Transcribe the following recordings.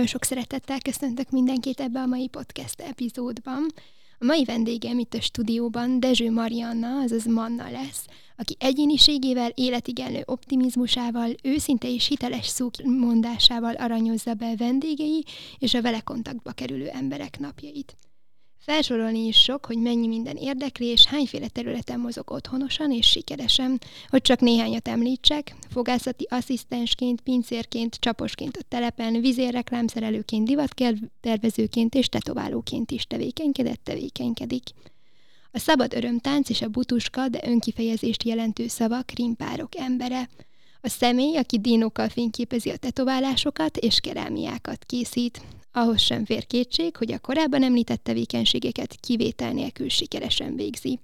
Nagyon sok szeretettel köszöntök mindenkit ebbe a mai podcast epizódban. A mai vendégem itt a stúdióban Dezső Marianna, azaz Manna lesz, aki egyéniségével, életigenlő optimizmusával, őszinte és hiteles szók mondásával aranyozza be vendégei és a vele kontaktba kerülő emberek napjait. Felsorolni is sok, hogy mennyi minden érdekli, és hányféle területen mozog otthonosan és sikeresen, hogy csak néhányat említsek, fogászati asszisztensként, pincérként, csaposként a telepen, vizérreklámszerelőként, divattervezőként és tetoválóként is tevékenykedett, tevékenykedik. A szabad örömtánc és a butuska, de önkifejezést jelentő szavak, rimpárok embere, a személy, aki dínokkal fényképezi a tetoválásokat és kerámiákat készít, ahhoz sem fér kétség, hogy a korábban említett tevékenységeket kivétel nélkül sikeresen végzi.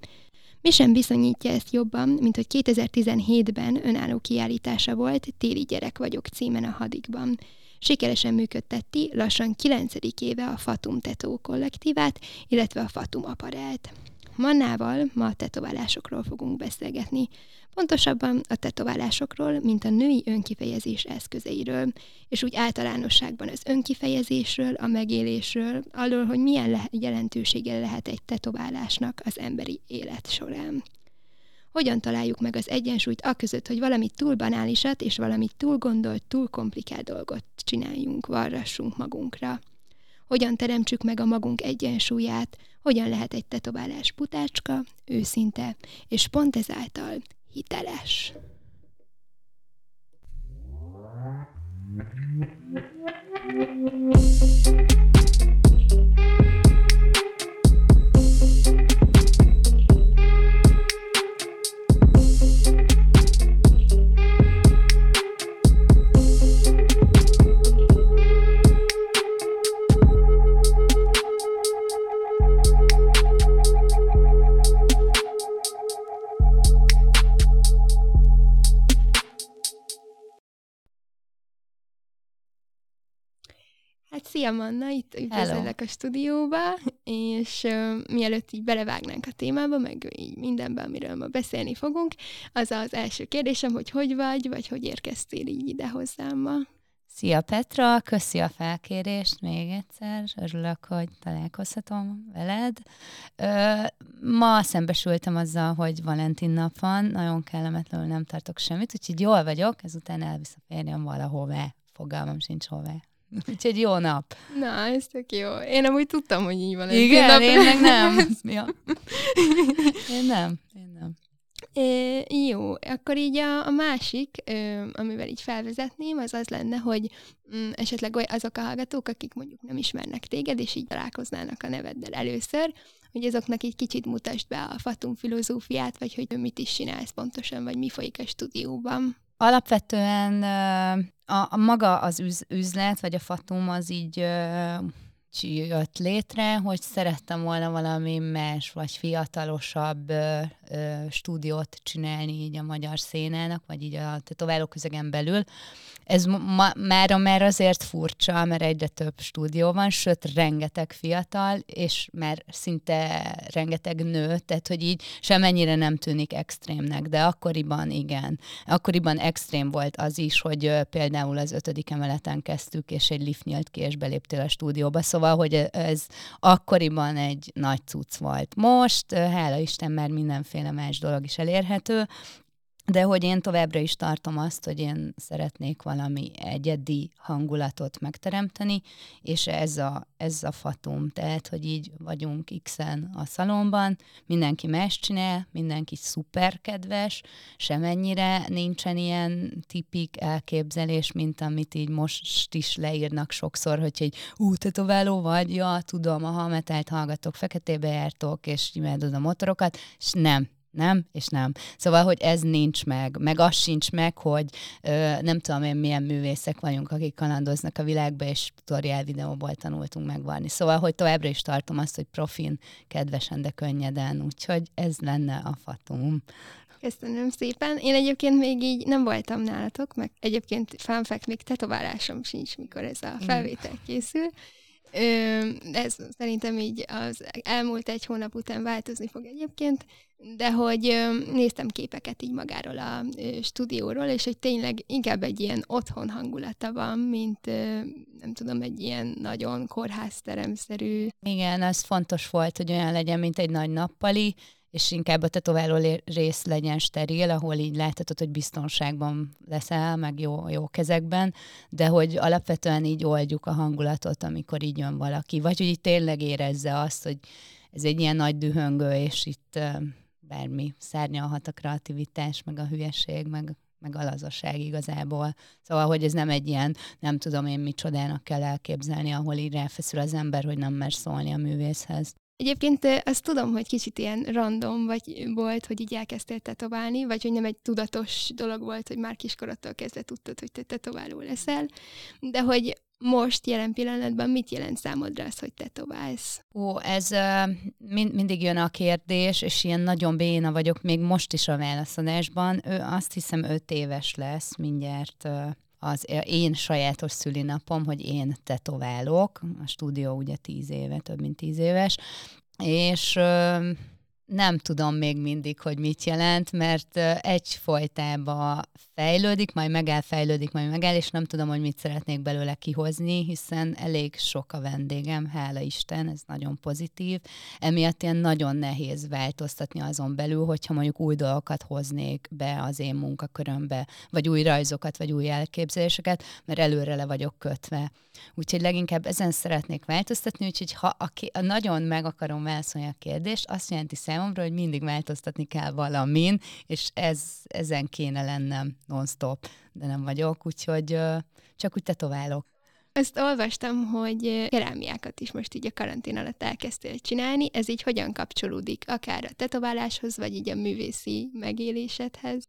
Mi sem bizonyítja ezt jobban, mint hogy 2017-ben önálló kiállítása volt Téli gyerek vagyok címen a hadikban. Sikeresen működteti lassan 9. éve a Fatum Tetó kollektívát, illetve a Fatum Aparelt. Mannával ma a tetoválásokról fogunk beszélgetni. Pontosabban a tetoválásokról, mint a női önkifejezés eszközeiről, és úgy általánosságban az önkifejezésről, a megélésről, arról, hogy milyen le- jelentősége lehet egy tetoválásnak az emberi élet során. Hogyan találjuk meg az egyensúlyt a között, hogy valami túl banálisat és valami túl gondolt, túl komplikált dolgot csináljunk, varrassunk magunkra. Hogyan teremtsük meg a magunk egyensúlyát, hogyan lehet egy tetoválás putácska, őszinte, és pont ezáltal hiteles. Hát szia Manna, itt üdvözöllek a stúdióba, és uh, mielőtt így belevágnánk a témába, meg így mindenben, amiről ma beszélni fogunk, az az első kérdésem, hogy hogy vagy, vagy hogy érkeztél így ide hozzám ma? Szia Petra, köszi a felkérést még egyszer, örülök, hogy találkozhatom veled. Ö, ma szembesültem azzal, hogy Valentin nap van, nagyon kellemetlenül nem tartok semmit, úgyhogy jól vagyok, ezután elvisz a férjem valahová, fogalmam sincs hová. Úgyhogy jó nap. Na, ez tök jó. Én amúgy tudtam, hogy így van. Igen, nap. én meg nem. ja. Én nem, én nem. É, jó, akkor így a, a másik, ö, amivel így felvezetném, az az lenne, hogy mm, esetleg azok a hallgatók, akik mondjuk nem ismernek téged, és így találkoznának a neveddel először, hogy azoknak így kicsit mutasd be a Fatum filozófiát, vagy hogy mit is csinálsz pontosan, vagy mi folyik a stúdióban. Alapvetően a, a maga az üz, üzlet, vagy a Fatum az így jött létre, hogy szerettem volna valami más, vagy fiatalosabb ö, ö, stúdiót csinálni így a magyar szénának, vagy így a tetováló közegen belül. Ez ma, mára már azért furcsa, mert egyre több stúdió van, sőt, rengeteg fiatal, és már szinte rengeteg nő, tehát hogy így semennyire nem tűnik extrémnek, de akkoriban igen. Akkoriban extrém volt az is, hogy például az ötödik emeleten kezdtük, és egy lift nyílt ki, és beléptél a stúdióba, szóval hogy ez akkoriban egy nagy cucc volt. Most, hála Isten, már mindenféle más dolog is elérhető, de hogy én továbbra is tartom azt, hogy én szeretnék valami egyedi hangulatot megteremteni, és ez a, ez a fatum, tehát, hogy így vagyunk x a szalomban, mindenki más csinál, mindenki szuper kedves, semennyire nincsen ilyen tipik elképzelés, mint amit így most is leírnak sokszor, hogy egy ú, tetováló vagy, ja, tudom, a metált hallgatok, feketébe jártok, és imádod a motorokat, és nem, nem, és nem. Szóval, hogy ez nincs meg, meg az sincs meg, hogy ö, nem tudom én milyen művészek vagyunk, akik kalandoznak a világba, és tutoriál videóból tanultunk megvarni. Szóval, hogy továbbra is tartom azt, hogy profin, kedvesen, de könnyeden, úgyhogy ez lenne a fatum. Köszönöm szépen. Én egyébként még így nem voltam nálatok, meg egyébként fanfact még tetoválásom sincs, mikor ez a felvétel készül. Ez szerintem így az elmúlt egy hónap után változni fog egyébként, de hogy néztem képeket így magáról a stúdióról, és hogy tényleg inkább egy ilyen otthon hangulata van, mint nem tudom, egy ilyen nagyon kórházteremszerű. Igen, az fontos volt, hogy olyan legyen, mint egy nagy nappali, és inkább a tetováló rész legyen steril, ahol így láthatod, hogy biztonságban leszel, meg jó, jó kezekben, de hogy alapvetően így oldjuk a hangulatot, amikor így jön valaki, vagy hogy így tényleg érezze azt, hogy ez egy ilyen nagy dühöngő, és itt bármi szárnyalhat a kreativitás, meg a hülyeség, meg, meg a lazaság igazából. Szóval, hogy ez nem egy ilyen, nem tudom én micsodának kell elképzelni, ahol így ráfeszül az ember, hogy nem mer szólni a művészhez. Egyébként azt tudom, hogy kicsit ilyen random vagy volt, hogy így elkezdtél tetoválni, vagy hogy nem egy tudatos dolog volt, hogy már kiskorattól kezdve tudtad, hogy te tetováló leszel, de hogy most, jelen pillanatban mit jelent számodra az, hogy tetoválsz? Ó, ez uh, mind, mindig jön a kérdés, és ilyen nagyon béna vagyok még most is a válaszadásban. Ő azt hiszem öt éves lesz mindjárt uh, az én sajátos szülinapom, hogy én tetoválok. A stúdió ugye tíz éve, több mint tíz éves, és nem tudom még mindig, hogy mit jelent, mert egyfolytában fejlődik, majd megáll, fejlődik, majd megáll, és nem tudom, hogy mit szeretnék belőle kihozni, hiszen elég sok a vendégem, hála Isten, ez nagyon pozitív. Emiatt ilyen nagyon nehéz változtatni azon belül, hogyha mondjuk új dolgokat hoznék be az én munkakörömbe, vagy új rajzokat, vagy új elképzeléseket, mert előre le vagyok kötve. Úgyhogy leginkább ezen szeretnék változtatni, úgyhogy ha a, nagyon meg akarom válaszolni a kérdést, azt jelenti számomra, hogy mindig változtatni kell valamin, és ez, ezen kéne lennem non-stop, de nem vagyok, úgyhogy csak úgy tetoválok. Azt olvastam, hogy kerámiákat is most így a karantén alatt elkezdtél csinálni. Ez így hogyan kapcsolódik akár a tetováláshoz, vagy így a művészi megélésedhez?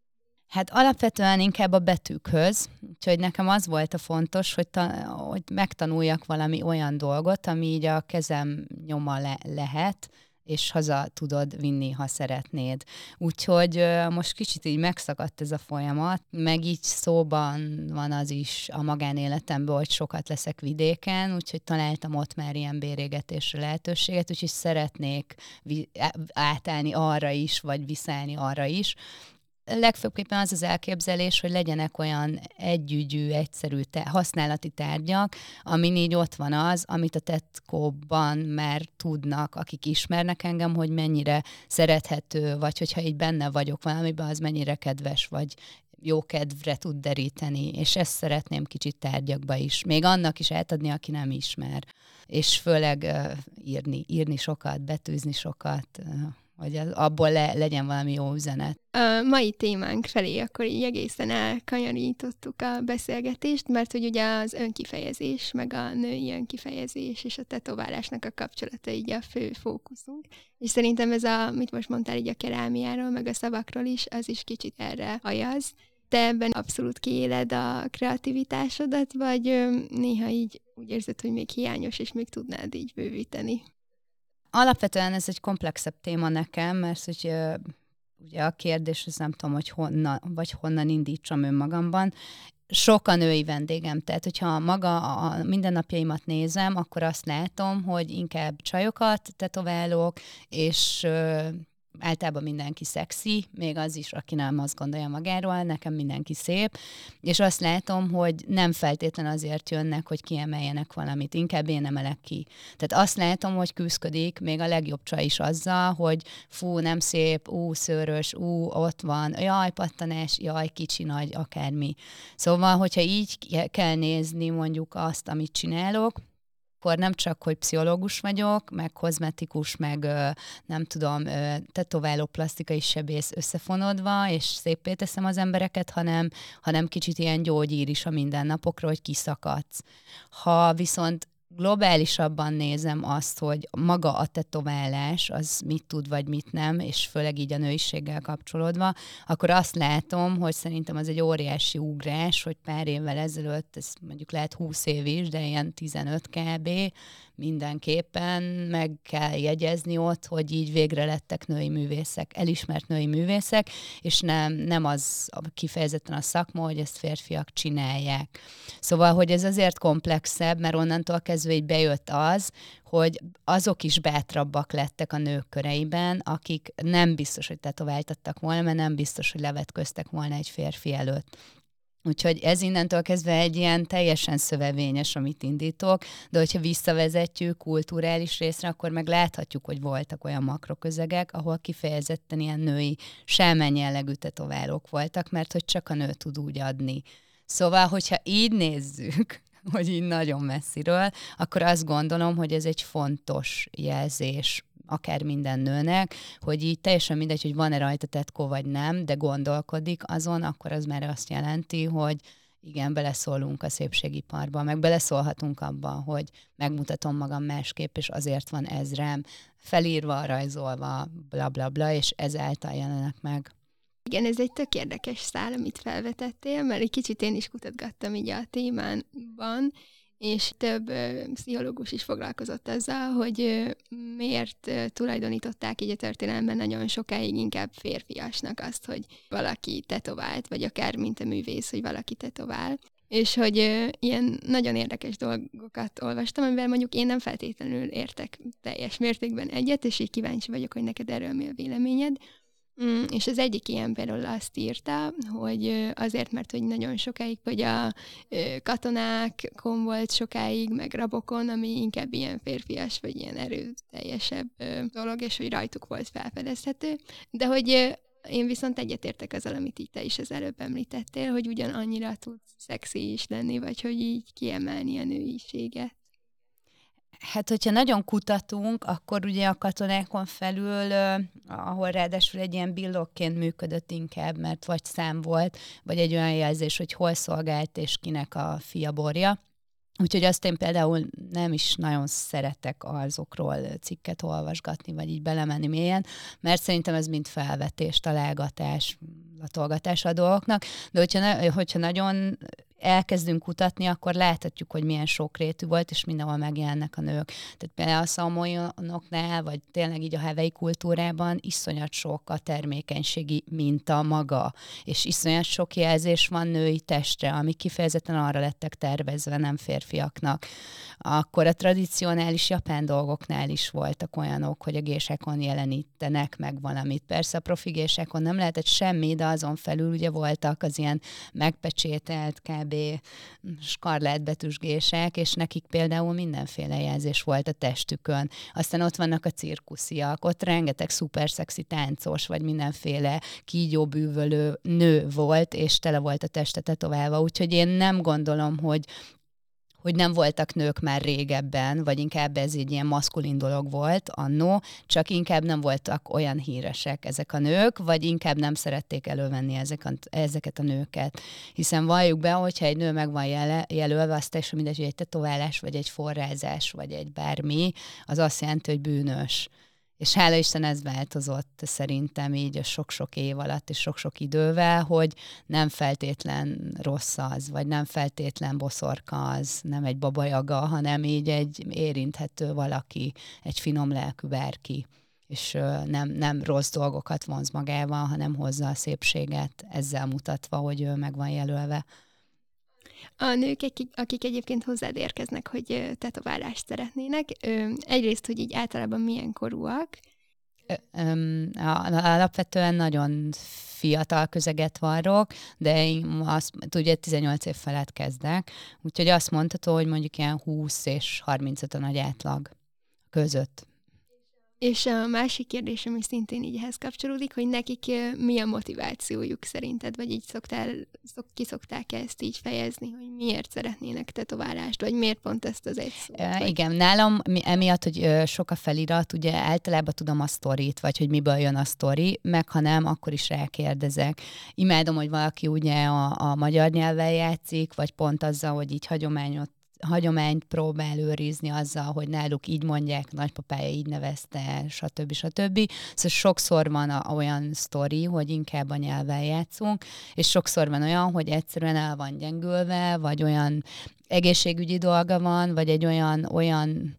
Hát alapvetően inkább a betűkhöz, úgyhogy nekem az volt a fontos, hogy, ta, hogy megtanuljak valami olyan dolgot, ami így a kezem nyoma le, lehet, és haza tudod vinni, ha szeretnéd. Úgyhogy most kicsit így megszakadt ez a folyamat, meg így szóban van az is a magánéletemben, hogy sokat leszek vidéken, úgyhogy találtam ott már ilyen bérégetésre lehetőséget, úgyhogy szeretnék átállni arra is, vagy viszállni arra is, legfőképpen az az elképzelés, hogy legyenek olyan együgyű, egyszerű te- használati tárgyak, amin így ott van az, amit a tetkóban már tudnak, akik ismernek engem, hogy mennyire szerethető, vagy hogyha így benne vagyok valamiben, az mennyire kedves, vagy jó kedvre tud deríteni, és ezt szeretném kicsit tárgyakba is, még annak is átadni, aki nem ismer, és főleg uh, írni, írni sokat, betűzni sokat, uh, hogy az, abból le, legyen valami jó üzenet. A mai témánk felé akkor így egészen elkanyarítottuk a beszélgetést, mert hogy ugye az önkifejezés, meg a női önkifejezés és a tetoválásnak a kapcsolata így a fő fókuszunk. És szerintem ez a, mit most mondtál így a kerámiáról, meg a szavakról is, az is kicsit erre ajaz. Te ebben abszolút kiéled a kreativitásodat, vagy néha így úgy érzed, hogy még hiányos, és még tudnád így bővíteni? Alapvetően ez egy komplexebb téma nekem, mert hogy ugye a kérdés, az nem tudom, hogy honnan, vagy honnan indítsam önmagamban. Sok a női vendégem, tehát hogyha maga a mindennapjaimat nézem, akkor azt látom, hogy inkább csajokat tetoválok, és általában mindenki szexi, még az is, aki nem azt gondolja magáról, nekem mindenki szép, és azt látom, hogy nem feltétlen azért jönnek, hogy kiemeljenek valamit, inkább én emelek ki. Tehát azt látom, hogy küzdködik még a legjobb csaj is azzal, hogy fú, nem szép, ú, szőrös, ú, ott van, jaj, pattanás, jaj, kicsi, nagy, akármi. Szóval, hogyha így kell nézni mondjuk azt, amit csinálok, akkor nem csak, hogy pszichológus vagyok, meg kozmetikus, meg nem tudom, tetováló plastikai sebész összefonodva, és szépé teszem az embereket, hanem, hanem kicsit ilyen gyógyír is a mindennapokról, hogy kiszakadsz. Ha viszont globálisabban nézem azt, hogy maga a tetoválás az mit tud, vagy mit nem, és főleg így a nőiséggel kapcsolódva, akkor azt látom, hogy szerintem az egy óriási ugrás, hogy pár évvel ezelőtt, ez mondjuk lehet 20 év is, de ilyen 15 kb., mindenképpen meg kell jegyezni ott, hogy így végre lettek női művészek, elismert női művészek, és nem, nem az kifejezetten a szakma, hogy ezt férfiak csinálják. Szóval, hogy ez azért komplexebb, mert onnantól kezdve így bejött az, hogy azok is bátrabbak lettek a nők köreiben, akik nem biztos, hogy tetováltattak volna, mert nem biztos, hogy levetköztek volna egy férfi előtt. Úgyhogy ez innentől kezdve egy ilyen teljesen szövevényes, amit indítok, de hogyha visszavezetjük kulturális részre, akkor meg láthatjuk, hogy voltak olyan makroközegek, ahol kifejezetten ilyen női selmen jellegű tetoválók voltak, mert hogy csak a nő tud úgy adni. Szóval, hogyha így nézzük, hogy így nagyon messziről, akkor azt gondolom, hogy ez egy fontos jelzés akár minden nőnek, hogy így teljesen mindegy, hogy van-e rajta tetkó vagy nem, de gondolkodik azon, akkor az már azt jelenti, hogy igen, beleszólunk a szépségiparba, meg beleszólhatunk abba, hogy megmutatom magam másképp, és azért van ez rám felírva, rajzolva, bla bla bla, és ezáltal jelenek meg. Igen, ez egy tök érdekes szál, amit felvetettél, mert egy kicsit én is kutatgattam így a témánban, és több pszichológus is foglalkozott azzal, hogy miért tulajdonították így a történelemben nagyon sokáig inkább férfiasnak azt, hogy valaki tetovált, vagy akár mint a művész, hogy valaki tetovál. És hogy ilyen nagyon érdekes dolgokat olvastam, amivel mondjuk én nem feltétlenül értek teljes mértékben egyet, és így kíváncsi vagyok, hogy neked erről mi a véleményed. Mm, és az egyik ilyen például azt írta, hogy azért, mert hogy nagyon sokáig, hogy a katonákon volt sokáig, meg rabokon, ami inkább ilyen férfias, vagy ilyen erőteljesebb dolog, és hogy rajtuk volt felfedezhető, de hogy én viszont egyetértek azzal, amit itt te is az előbb említettél, hogy ugyan annyira tud szexi is lenni, vagy hogy így kiemelni a nőiséget. Hát, hogyha nagyon kutatunk, akkor ugye a katonákon felül, ahol ráadásul egy ilyen billokként működött inkább, mert vagy szám volt, vagy egy olyan jelzés, hogy hol szolgált és kinek a fia borja. Úgyhogy azt én például nem is nagyon szeretek azokról cikket olvasgatni, vagy így belemenni mélyen, mert szerintem ez mind felvetés, találgatás, latolgatás a dolgoknak, de hogyha, hogyha nagyon elkezdünk kutatni, akkor láthatjuk, hogy milyen sokrétű volt, és mindenhol megjelennek a nők. Tehát például a szamolyonoknál, vagy tényleg így a hevei kultúrában iszonyat sok a termékenységi minta maga, és iszonyat sok jelzés van női testre, ami kifejezetten arra lettek tervezve, nem férfiaknak. Akkor a tradicionális japán dolgoknál is voltak olyanok, hogy a gésekon jelenítenek meg valamit. Persze a profi gésekon nem lehetett semmi, de azon felül ugye voltak az ilyen megpecsételt kb. skarlát betűsgések, és nekik például mindenféle jelzés volt a testükön. Aztán ott vannak a cirkusziak, ott rengeteg szuper táncos, vagy mindenféle kígyóbűvölő nő volt, és tele volt a teste tetoválva, úgyhogy én nem gondolom, hogy hogy nem voltak nők már régebben, vagy inkább ez egy ilyen maszkulin dolog volt annó, csak inkább nem voltak olyan híresek ezek a nők, vagy inkább nem szerették elővenni ezek a, ezeket a nőket. Hiszen valljuk be, hogyha egy nő meg van jele, jelölve, azt teljesen mindegy, hogy egy tetoválás, vagy egy forrázás, vagy egy bármi, az azt jelenti, hogy bűnös. És hála Isten ez változott szerintem így a sok-sok év alatt és sok-sok idővel, hogy nem feltétlen rossz az, vagy nem feltétlen boszorka az, nem egy babajaga, hanem így egy érinthető valaki, egy finom lelkű bárki és nem, nem rossz dolgokat vonz magával, hanem hozza a szépséget, ezzel mutatva, hogy ő meg van jelölve. A nők, akik, egyébként hozzád érkeznek, hogy tetoválást szeretnének, egyrészt, hogy így általában milyen korúak? Alapvetően nagyon fiatal közeget varrok, de én azt, ugye 18 év felett kezdek, úgyhogy azt mondható, hogy mondjuk ilyen 20 és 35 a nagy átlag között és a másik kérdés, ami szintén így ehhez kapcsolódik, hogy nekik mi a motivációjuk szerinted, vagy így szoktál, szok, ki szokták ezt így fejezni, hogy miért szeretnének tetoválást, vagy miért pont ezt az egy szót? E, igen, nálam emiatt, hogy sok a felirat, ugye általában tudom a sztorit, vagy hogy miből jön a sztori, meg ha nem, akkor is rákérdezek. Imádom, hogy valaki ugye a, a magyar nyelven játszik, vagy pont azzal, hogy így hagyományot hagyományt próbál őrizni azzal, hogy náluk így mondják, nagypapája így nevezte, stb. stb. Szóval sokszor van a, olyan sztori, hogy inkább a nyelven játszunk, és sokszor van olyan, hogy egyszerűen el van gyengülve, vagy olyan egészségügyi dolga van, vagy egy olyan, olyan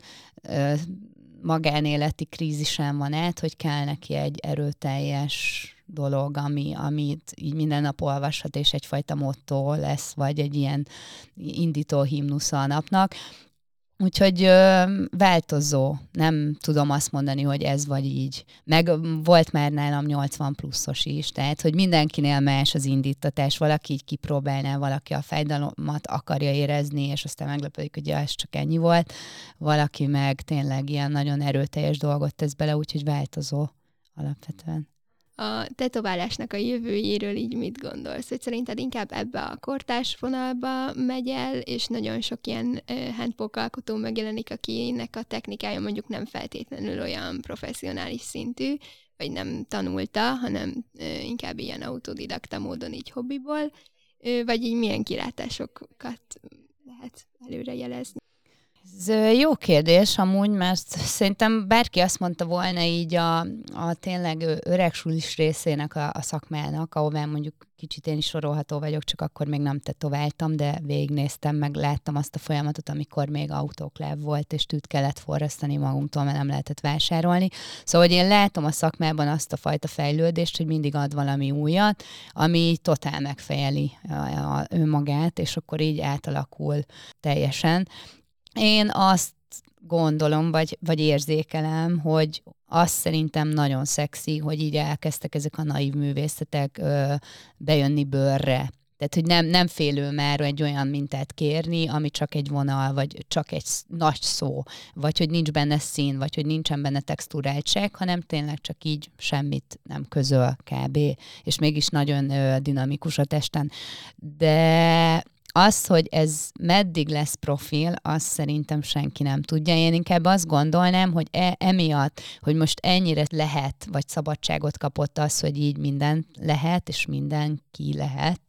magánéleti krízisen van át, hogy kell neki egy erőteljes dolog, ami, amit így minden nap olvashat, és egyfajta motto lesz, vagy egy ilyen indító himnusza a napnak. Úgyhogy ö, változó, nem tudom azt mondani, hogy ez vagy így. Meg volt már nálam 80 pluszos is, tehát hogy mindenkinél más az indítatás, valaki így kipróbálná, valaki a fájdalomat akarja érezni, és aztán meglepődik, hogy ja, ez csak ennyi volt, valaki meg tényleg ilyen nagyon erőteljes dolgot tesz bele, úgyhogy változó alapvetően a tetoválásnak a jövőjéről így mit gondolsz? Hogy szerinted inkább ebbe a kortás vonalba megy el, és nagyon sok ilyen handpoke alkotó megjelenik, akinek a technikája mondjuk nem feltétlenül olyan professzionális szintű, vagy nem tanulta, hanem inkább ilyen autodidakta módon így hobbiból, vagy így milyen kilátásokat lehet előre jelezni? Ez jó kérdés amúgy, mert szerintem bárki azt mondta volna így a, a tényleg öregsulis részének a, a szakmának, ahová mondjuk kicsit én is sorolható vagyok, csak akkor még nem tetováltam, de végignéztem, meg láttam azt a folyamatot, amikor még autókláv volt, és tűt kellett forrasztani magunktól, mert nem lehetett vásárolni. Szóval, hogy én látom a szakmában azt a fajta fejlődést, hogy mindig ad valami újat, ami totál megfejeli a, a, önmagát, és akkor így átalakul teljesen. Én azt gondolom, vagy, vagy érzékelem, hogy azt szerintem nagyon szexi, hogy így elkezdtek ezek a naív művészetek ö, bejönni bőrre. Tehát, hogy nem, nem félő már egy olyan mintát kérni, ami csak egy vonal, vagy csak egy nagy szó, vagy hogy nincs benne szín, vagy hogy nincsen benne textúráltság, hanem tényleg csak így semmit nem közöl kb. És mégis nagyon ö, dinamikus a testen. De az, hogy ez meddig lesz profil, azt szerintem senki nem tudja. Én inkább azt gondolnám, hogy e, emiatt, hogy most ennyire lehet, vagy szabadságot kapott az, hogy így minden lehet, és mindenki lehet,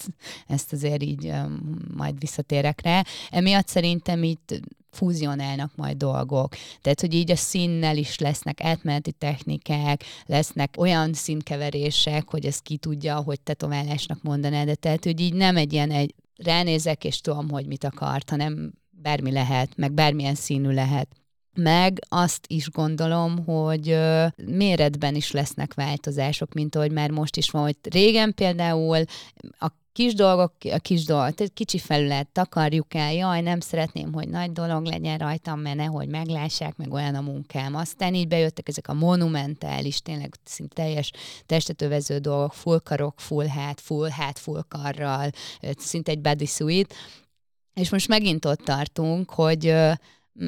ezt azért így um, majd visszatérek rá, emiatt szerintem itt fúzionálnak majd dolgok. Tehát, hogy így a színnel is lesznek átmeneti technikák, lesznek olyan színkeverések, hogy ez ki tudja, hogy tetoválásnak mondaná, de tehát, hogy így nem egy ilyen egy ránézek, és tudom, hogy mit akart, hanem bármi lehet, meg bármilyen színű lehet. Meg azt is gondolom, hogy méretben is lesznek változások, mint ahogy már most is van, hogy régen például a kis dolgok, a kis dolgok, tehát kicsi felület, takarjuk el, jaj, nem szeretném, hogy nagy dolog legyen rajtam, mert nehogy meglássák, meg olyan a munkám. Aztán így bejöttek ezek a monumentális, tényleg szinte teljes testetővező dolgok, full karok, full hát, full hát, full karral, szinte egy bodysuit, és most megint ott tartunk, hogy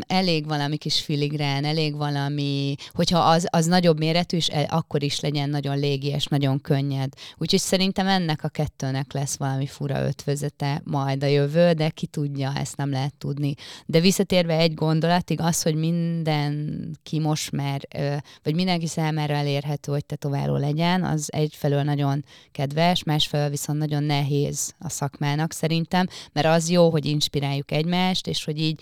elég valami kis filigrán, elég valami, hogyha az, az nagyobb méretű, és akkor is legyen nagyon légies, nagyon könnyed. Úgyhogy szerintem ennek a kettőnek lesz valami fura ötvözete majd a jövő, de ki tudja, ezt nem lehet tudni. De visszatérve egy gondolatig, az, hogy mindenki most már, vagy mindenki számára elérhető, hogy tetováló legyen, az egyfelől nagyon kedves, másfelől viszont nagyon nehéz a szakmának szerintem, mert az jó, hogy inspiráljuk egymást, és hogy így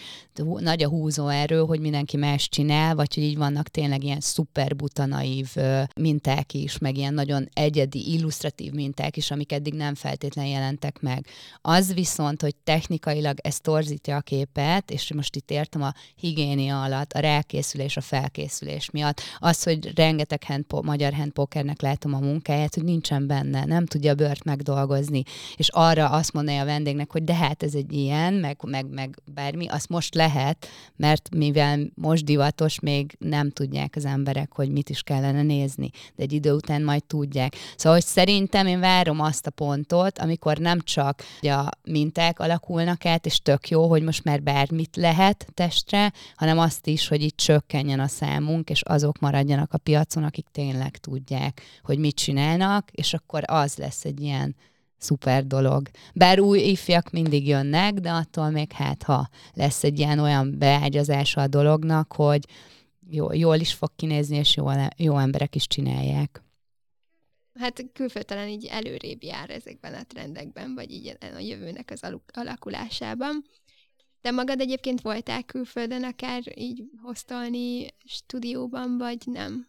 nagy a erő, hogy mindenki más csinál, vagy hogy így vannak tényleg ilyen szuper buta naív minták is, meg ilyen nagyon egyedi, illusztratív minták is, amik eddig nem feltétlenül jelentek meg. Az viszont, hogy technikailag ez torzítja a képet, és most itt értem a higiénia alatt, a rákészülés, a felkészülés miatt, az, hogy rengeteg handpo- magyar handpokernek látom a munkáját, hogy nincsen benne, nem tudja bört megdolgozni, és arra azt mondja a vendégnek, hogy de hát ez egy ilyen, meg, meg, meg bármi, azt most lehet, mert mivel most divatos, még nem tudják az emberek, hogy mit is kellene nézni, de egy idő után majd tudják. Szóval, hogy szerintem én várom azt a pontot, amikor nem csak a minták alakulnak át, és tök jó, hogy most már bármit lehet testre, hanem azt is, hogy itt csökkenjen a számunk, és azok maradjanak a piacon, akik tényleg tudják, hogy mit csinálnak, és akkor az lesz egy ilyen szuper dolog. Bár új ifjak mindig jönnek, de attól még hát, ha lesz egy ilyen olyan beágyazása a dolognak, hogy jó, jól is fog kinézni, és jó, jó emberek is csinálják. Hát külföldtelen így előrébb jár ezekben a trendekben, vagy így a jövőnek az alakulásában. Te magad egyébként voltál külföldön akár így hoztolni stúdióban, vagy nem?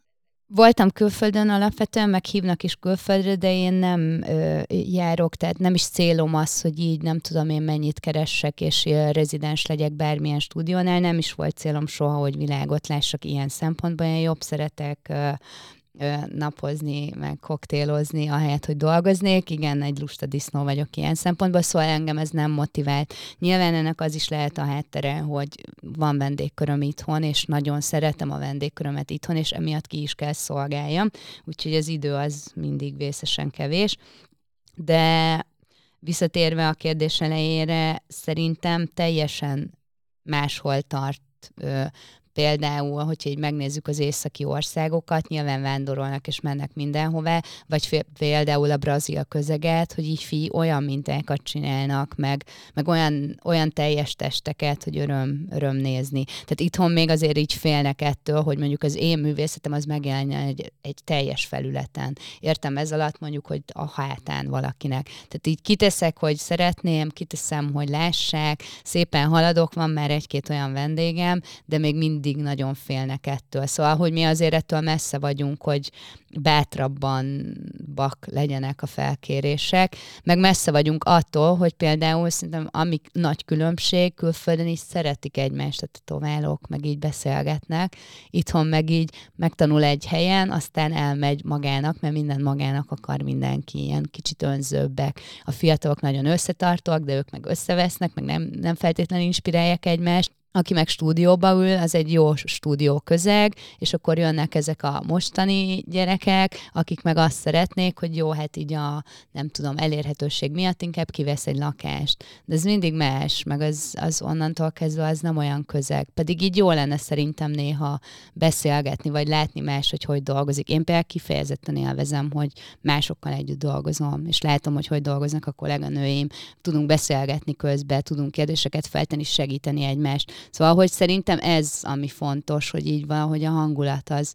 Voltam külföldön alapvetően, meg hívnak is külföldre, de én nem ö, járok, tehát nem is célom az, hogy így nem tudom én mennyit keressek, és ö, rezidens legyek bármilyen stúdiónál. Nem is volt célom soha, hogy világot lássak ilyen szempontból. Én jobb szeretek ö, napozni, meg koktélozni, ahelyett, hogy dolgoznék. Igen, egy lusta disznó vagyok ilyen szempontból, szóval engem ez nem motivált. Nyilván ennek az is lehet a háttere, hogy van vendégköröm itthon, és nagyon szeretem a vendégkörömet itthon, és emiatt ki is kell szolgáljam. Úgyhogy az idő az mindig vészesen kevés. De visszatérve a kérdés elejére, szerintem teljesen máshol tart például, hogyha így megnézzük az északi országokat, nyilván vándorolnak és mennek mindenhová, vagy például a brazil közeget, hogy így fi olyan mintákat csinálnak, meg, meg olyan, olyan teljes testeket, hogy öröm, öröm nézni. Tehát itthon még azért így félnek ettől, hogy mondjuk az én művészetem az megjelenjen egy, egy teljes felületen. Értem ez alatt mondjuk, hogy a hátán valakinek. Tehát így kiteszek, hogy szeretném, kiteszem, hogy lássák, szépen haladok, van már egy-két olyan vendégem, de még mindig mindig nagyon félnek ettől. Szóval, hogy mi azért ettől messze vagyunk, hogy bátrabban bak legyenek a felkérések, meg messze vagyunk attól, hogy például szerintem ami nagy különbség, külföldön is szeretik egymást a tetoválók, meg így beszélgetnek, itthon meg így megtanul egy helyen, aztán elmegy magának, mert minden magának akar mindenki, ilyen kicsit önzőbbek. A fiatalok nagyon összetartóak, de ők meg összevesznek, meg nem, nem feltétlenül inspirálják egymást, aki meg stúdióba ül, az egy jó stúdió közeg, és akkor jönnek ezek a mostani gyerekek, akik meg azt szeretnék, hogy jó, hát így a, nem tudom, elérhetőség miatt inkább kivesz egy lakást. De ez mindig más, meg az, az onnantól kezdve az nem olyan közeg. Pedig így jó lenne szerintem néha beszélgetni, vagy látni más, hogy hogy dolgozik. Én például kifejezetten élvezem, hogy másokkal együtt dolgozom, és látom, hogy hogy dolgoznak a kolléganőim, tudunk beszélgetni közben, tudunk kérdéseket feltenni, segíteni egymást Szóval, hogy szerintem ez, ami fontos, hogy így valahogy a hangulat az,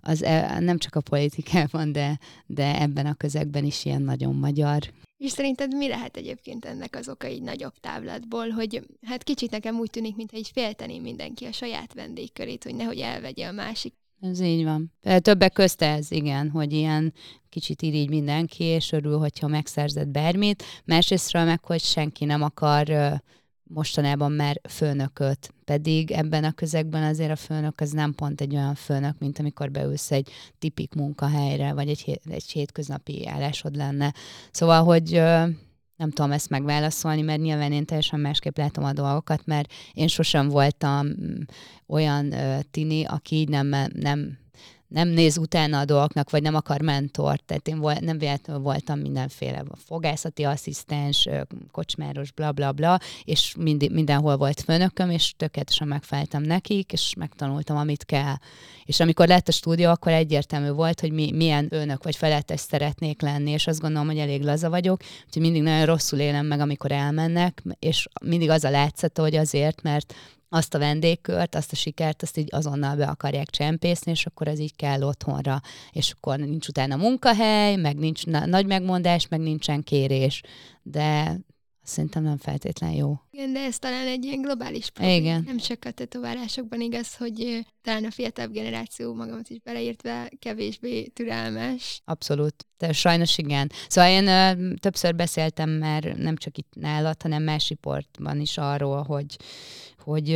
az e, nem csak a politikában, de, de ebben a közegben is ilyen nagyon magyar. És szerinted mi lehet egyébként ennek az oka így nagyobb távlatból, hogy hát kicsit nekem úgy tűnik, mintha így féltené mindenki a saját vendégkörét, hogy nehogy elvegye a másik. Ez így van. Többek közt ez, igen, hogy ilyen kicsit irigy mindenki, és örül, hogyha megszerzett bármit. Másrésztről meg, hogy senki nem akar mostanában már főnököt, pedig ebben a közegben azért a főnök az nem pont egy olyan főnök, mint amikor beülsz egy tipik munkahelyre, vagy egy, egy hétköznapi állásod lenne. Szóval, hogy nem tudom ezt megválaszolni, mert nyilván én teljesen másképp látom a dolgokat, mert én sosem voltam mm, olyan tini, aki így nem, nem nem néz utána a dolgoknak, vagy nem akar mentort. Tehát én volt, nem véletlenül voltam mindenféle fogászati asszisztens, kocsmáros, bla bla bla, és mind, mindenhol volt főnököm, és tökéletesen megfeleltem nekik, és megtanultam, amit kell. És amikor lett a stúdió, akkor egyértelmű volt, hogy mi, milyen önök vagy felettes szeretnék lenni, és azt gondolom, hogy elég laza vagyok, úgyhogy mindig nagyon rosszul élem meg, amikor elmennek, és mindig az a látszata, hogy azért, mert azt a vendégkört, azt a sikert, azt így azonnal be akarják csempészni, és akkor ez így kell otthonra. És akkor nincs utána munkahely, meg nincs na- nagy megmondás, meg nincsen kérés. De szerintem nem feltétlen jó. Igen, de ez talán egy ilyen globális probléma. Igen. Nem csak a tetoválásokban igaz, hogy talán a fiatalabb generáció magamat is beleírtve kevésbé türelmes. Abszolút. De sajnos igen. Szóval én ö, többször beszéltem már nem csak itt nálad, hanem más riportban is arról, hogy, hogy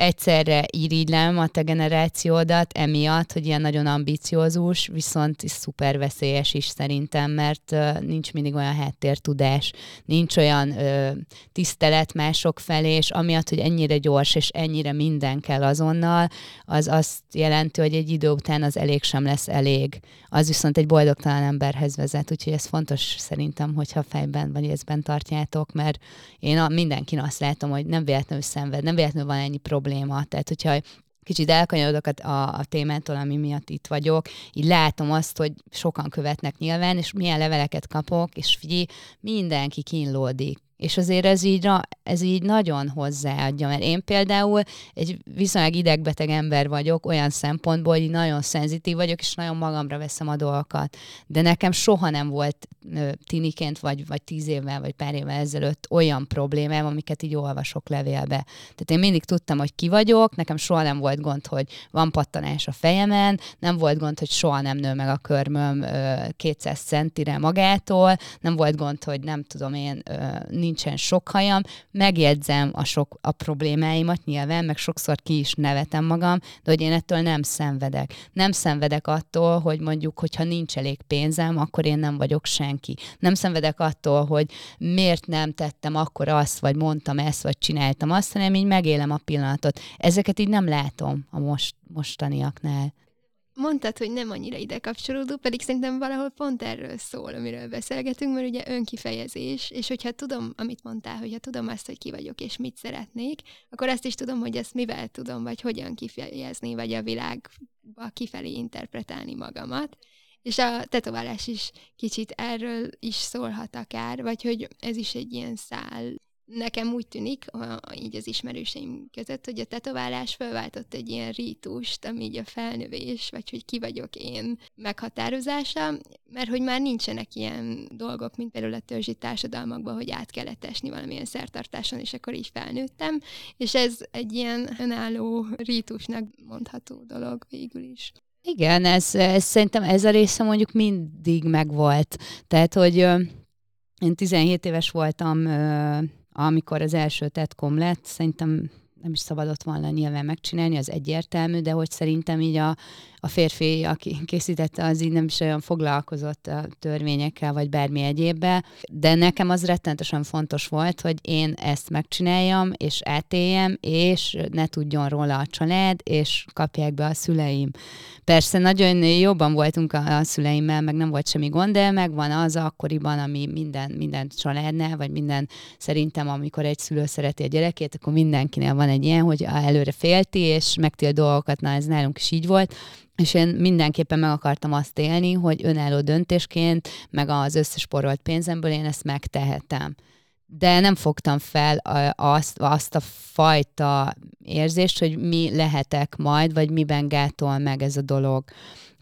egyszerre irigylem a te generációdat emiatt, hogy ilyen nagyon ambiciózus, viszont szuper veszélyes is szerintem, mert uh, nincs mindig olyan háttértudás, nincs olyan uh, tisztelet mások felé, és amiatt, hogy ennyire gyors és ennyire minden kell azonnal, az azt jelenti, hogy egy idő után az elég sem lesz elég. Az viszont egy boldogtalan emberhez vezet, úgyhogy ez fontos szerintem, hogyha fejben vagy észben tartjátok, mert én a, mindenkin azt látom, hogy nem véletlenül szenved, nem véletlenül van ennyi probléma, probléma. Tehát, hogyha kicsit elkanyarodok a, a témától, ami miatt itt vagyok, így látom azt, hogy sokan követnek nyilván, és milyen leveleket kapok, és figyelj, mindenki kínlódik És azért ez így, ez így nagyon hozzáadja, mert én például egy viszonylag idegbeteg ember vagyok, olyan szempontból, hogy nagyon szenzitív vagyok, és nagyon magamra veszem a dolgokat. De nekem soha nem volt tiniként, vagy, vagy tíz évvel, vagy pár évvel ezelőtt olyan problémám, amiket így olvasok levélbe. Tehát én mindig tudtam, hogy ki vagyok, nekem soha nem volt gond, hogy van pattanás a fejemen, nem volt gond, hogy soha nem nő meg a körmöm 200 centire magától, nem volt gond, hogy nem tudom én, nincsen sok hajam, megjegyzem a sok a problémáimat nyilván, meg sokszor ki is nevetem magam, de hogy én ettől nem szenvedek. Nem szenvedek attól, hogy mondjuk, hogyha nincs elég pénzem, akkor én nem vagyok senki. Nem szenvedek attól, hogy miért nem tettem akkor azt, vagy mondtam ezt, vagy csináltam azt, hanem így megélem a pillanatot. Ezeket így nem látom a most, mostaniaknál mondtad, hogy nem annyira ide kapcsolódó, pedig szerintem valahol pont erről szól, amiről beszélgetünk, mert ugye önkifejezés, és hogyha tudom, amit mondtál, hogyha tudom azt, hogy ki vagyok és mit szeretnék, akkor azt is tudom, hogy ezt mivel tudom, vagy hogyan kifejezni, vagy a világba kifelé interpretálni magamat. És a tetoválás is kicsit erről is szólhat akár, vagy hogy ez is egy ilyen szál nekem úgy tűnik, a, így az ismerőseim között, hogy a tetoválás felváltott egy ilyen rítust, ami így a felnövés, vagy hogy ki vagyok én meghatározása, mert hogy már nincsenek ilyen dolgok, mint például a törzsi társadalmakban, hogy át kellett esni valamilyen szertartáson, és akkor így felnőttem, és ez egy ilyen önálló rítusnak mondható dolog végül is. Igen, ez, ez szerintem ez a része mondjuk mindig megvolt. Tehát, hogy én 17 éves voltam amikor az első tetkom lett, szerintem nem is szabadott volna nyilván megcsinálni, az egyértelmű, de hogy szerintem így a, a férfi, aki készítette, az így nem is olyan foglalkozott a törvényekkel, vagy bármi egyébbe, de nekem az rettenetesen fontos volt, hogy én ezt megcsináljam, és átéljem, és ne tudjon róla a család, és kapják be a szüleim. Persze nagyon jobban voltunk a, szüleimmel, meg nem volt semmi gond, de megvan az akkoriban, ami minden, minden családnál, vagy minden szerintem, amikor egy szülő szereti a gyerekét, akkor mindenkinél van egy ilyen, hogy előre félti, és megtél dolgokat, na ez nálunk is így volt, és én mindenképpen meg akartam azt élni, hogy önálló döntésként, meg az összes porolt pénzemből én ezt megtehetem. De nem fogtam fel azt, azt a fajta érzést, hogy mi lehetek majd, vagy miben gátol meg ez a dolog.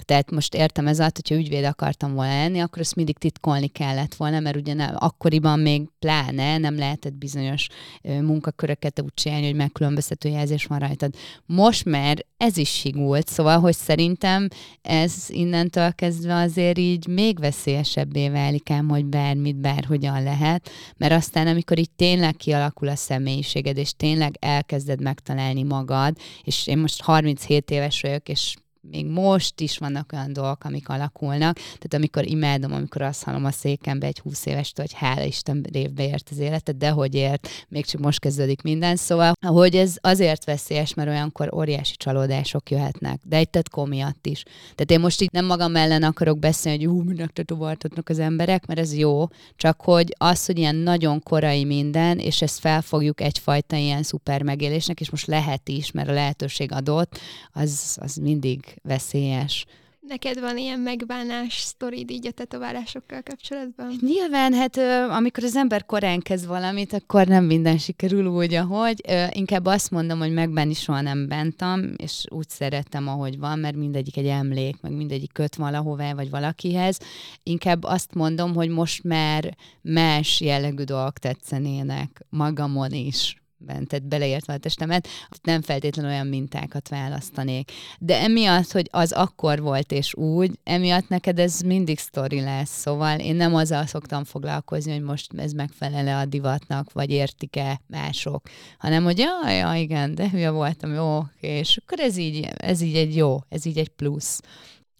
Tehát most értem ez alatt, hogyha ügyvéd akartam volna lenni, akkor ezt mindig titkolni kellett volna, mert ugye akkoriban még pláne nem lehetett bizonyos munkaköröket úgy csinálni, hogy megkülönböztető jelzés van rajtad. Most már ez is sigult, szóval, hogy szerintem ez innentől kezdve azért így még veszélyesebbé válik ám, hogy bármit, bárhogyan lehet, mert aztán, amikor így tényleg kialakul a személyiséged, és tényleg elkezded megtalálni magad, és én most 37 éves vagyok, és még most is vannak olyan dolgok, amik alakulnak. Tehát amikor imádom, amikor azt hallom a székembe egy 20 éves, hogy hála Isten révbe ért az életet, de hogy ért, még csak most kezdődik minden. Szóval, hogy ez azért veszélyes, mert olyankor óriási csalódások jöhetnek, de egy tetkó miatt is. Tehát én most itt nem magam ellen akarok beszélni, hogy hú, minek tetovaltatnak az emberek, mert ez jó, csak hogy az, hogy ilyen nagyon korai minden, és ezt felfogjuk egyfajta ilyen szuper megélésnek, és most lehet is, mert a lehetőség adott, az, az mindig veszélyes. Neked van ilyen megbánás sztorid így a tetoválásokkal kapcsolatban? Nyilván, hát amikor az ember korán kezd valamit, akkor nem minden sikerül úgy, ahogy. Inkább azt mondom, hogy megbánni soha nem bántam, és úgy szerettem, ahogy van, mert mindegyik egy emlék, meg mindegyik köt valahová, vagy valakihez. Inkább azt mondom, hogy most már más jellegű dolgok tetszenének magamon is tehát beleértve a testemet, nem feltétlenül olyan mintákat választanék. De emiatt, hogy az akkor volt és úgy, emiatt neked ez mindig sztori lesz, szóval én nem azzal szoktam foglalkozni, hogy most ez megfelele a divatnak, vagy értik-e mások, hanem hogy ja, ja, igen, de hülye voltam, jó, és akkor ez így, ez így egy jó, ez így egy plusz.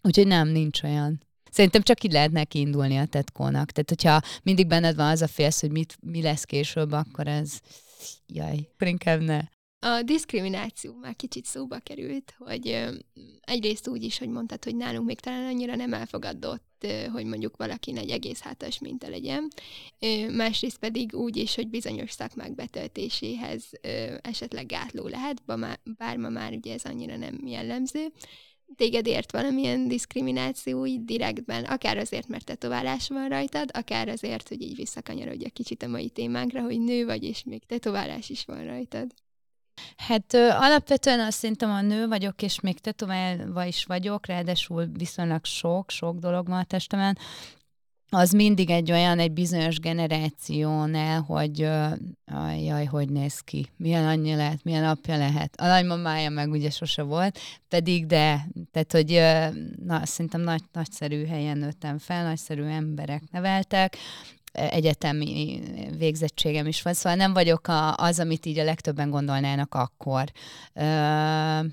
Úgyhogy nem, nincs olyan. Szerintem csak így lehetne kiindulni a tetkónak. Tehát, hogyha mindig benned van az a félsz, hogy mit, mi lesz később, akkor ez jaj, inkább ne. A diszkrimináció már kicsit szóba került, hogy egyrészt úgy is, hogy mondtad, hogy nálunk még talán annyira nem elfogadott, hogy mondjuk valaki egy egész hátas minta legyen. Másrészt pedig úgy is, hogy bizonyos szakmák betöltéséhez esetleg gátló lehet, bár ma már ugye ez annyira nem jellemző. Téged ért valamilyen diszkrimináció így direktben, akár azért, mert tetoválás van rajtad, akár azért, hogy így visszakanyarodja kicsit a mai témánkra, hogy nő vagy, és még tetoválás is van rajtad. Hát ö, alapvetően azt szerintem a nő vagyok, és még tetoválva is vagyok, ráadásul viszonylag sok, sok dolog van a testemen, az mindig egy olyan, egy bizonyos generációnál, hogy uh, jaj, hogy néz ki, milyen anyja lehet, milyen apja lehet. A nagymamája meg ugye sose volt, pedig de, tehát hogy uh, na, szerintem nagy, nagyszerű helyen nőttem fel, nagyszerű emberek neveltek, egyetemi végzettségem is van, szóval nem vagyok a, az, amit így a legtöbben gondolnának akkor. Uh,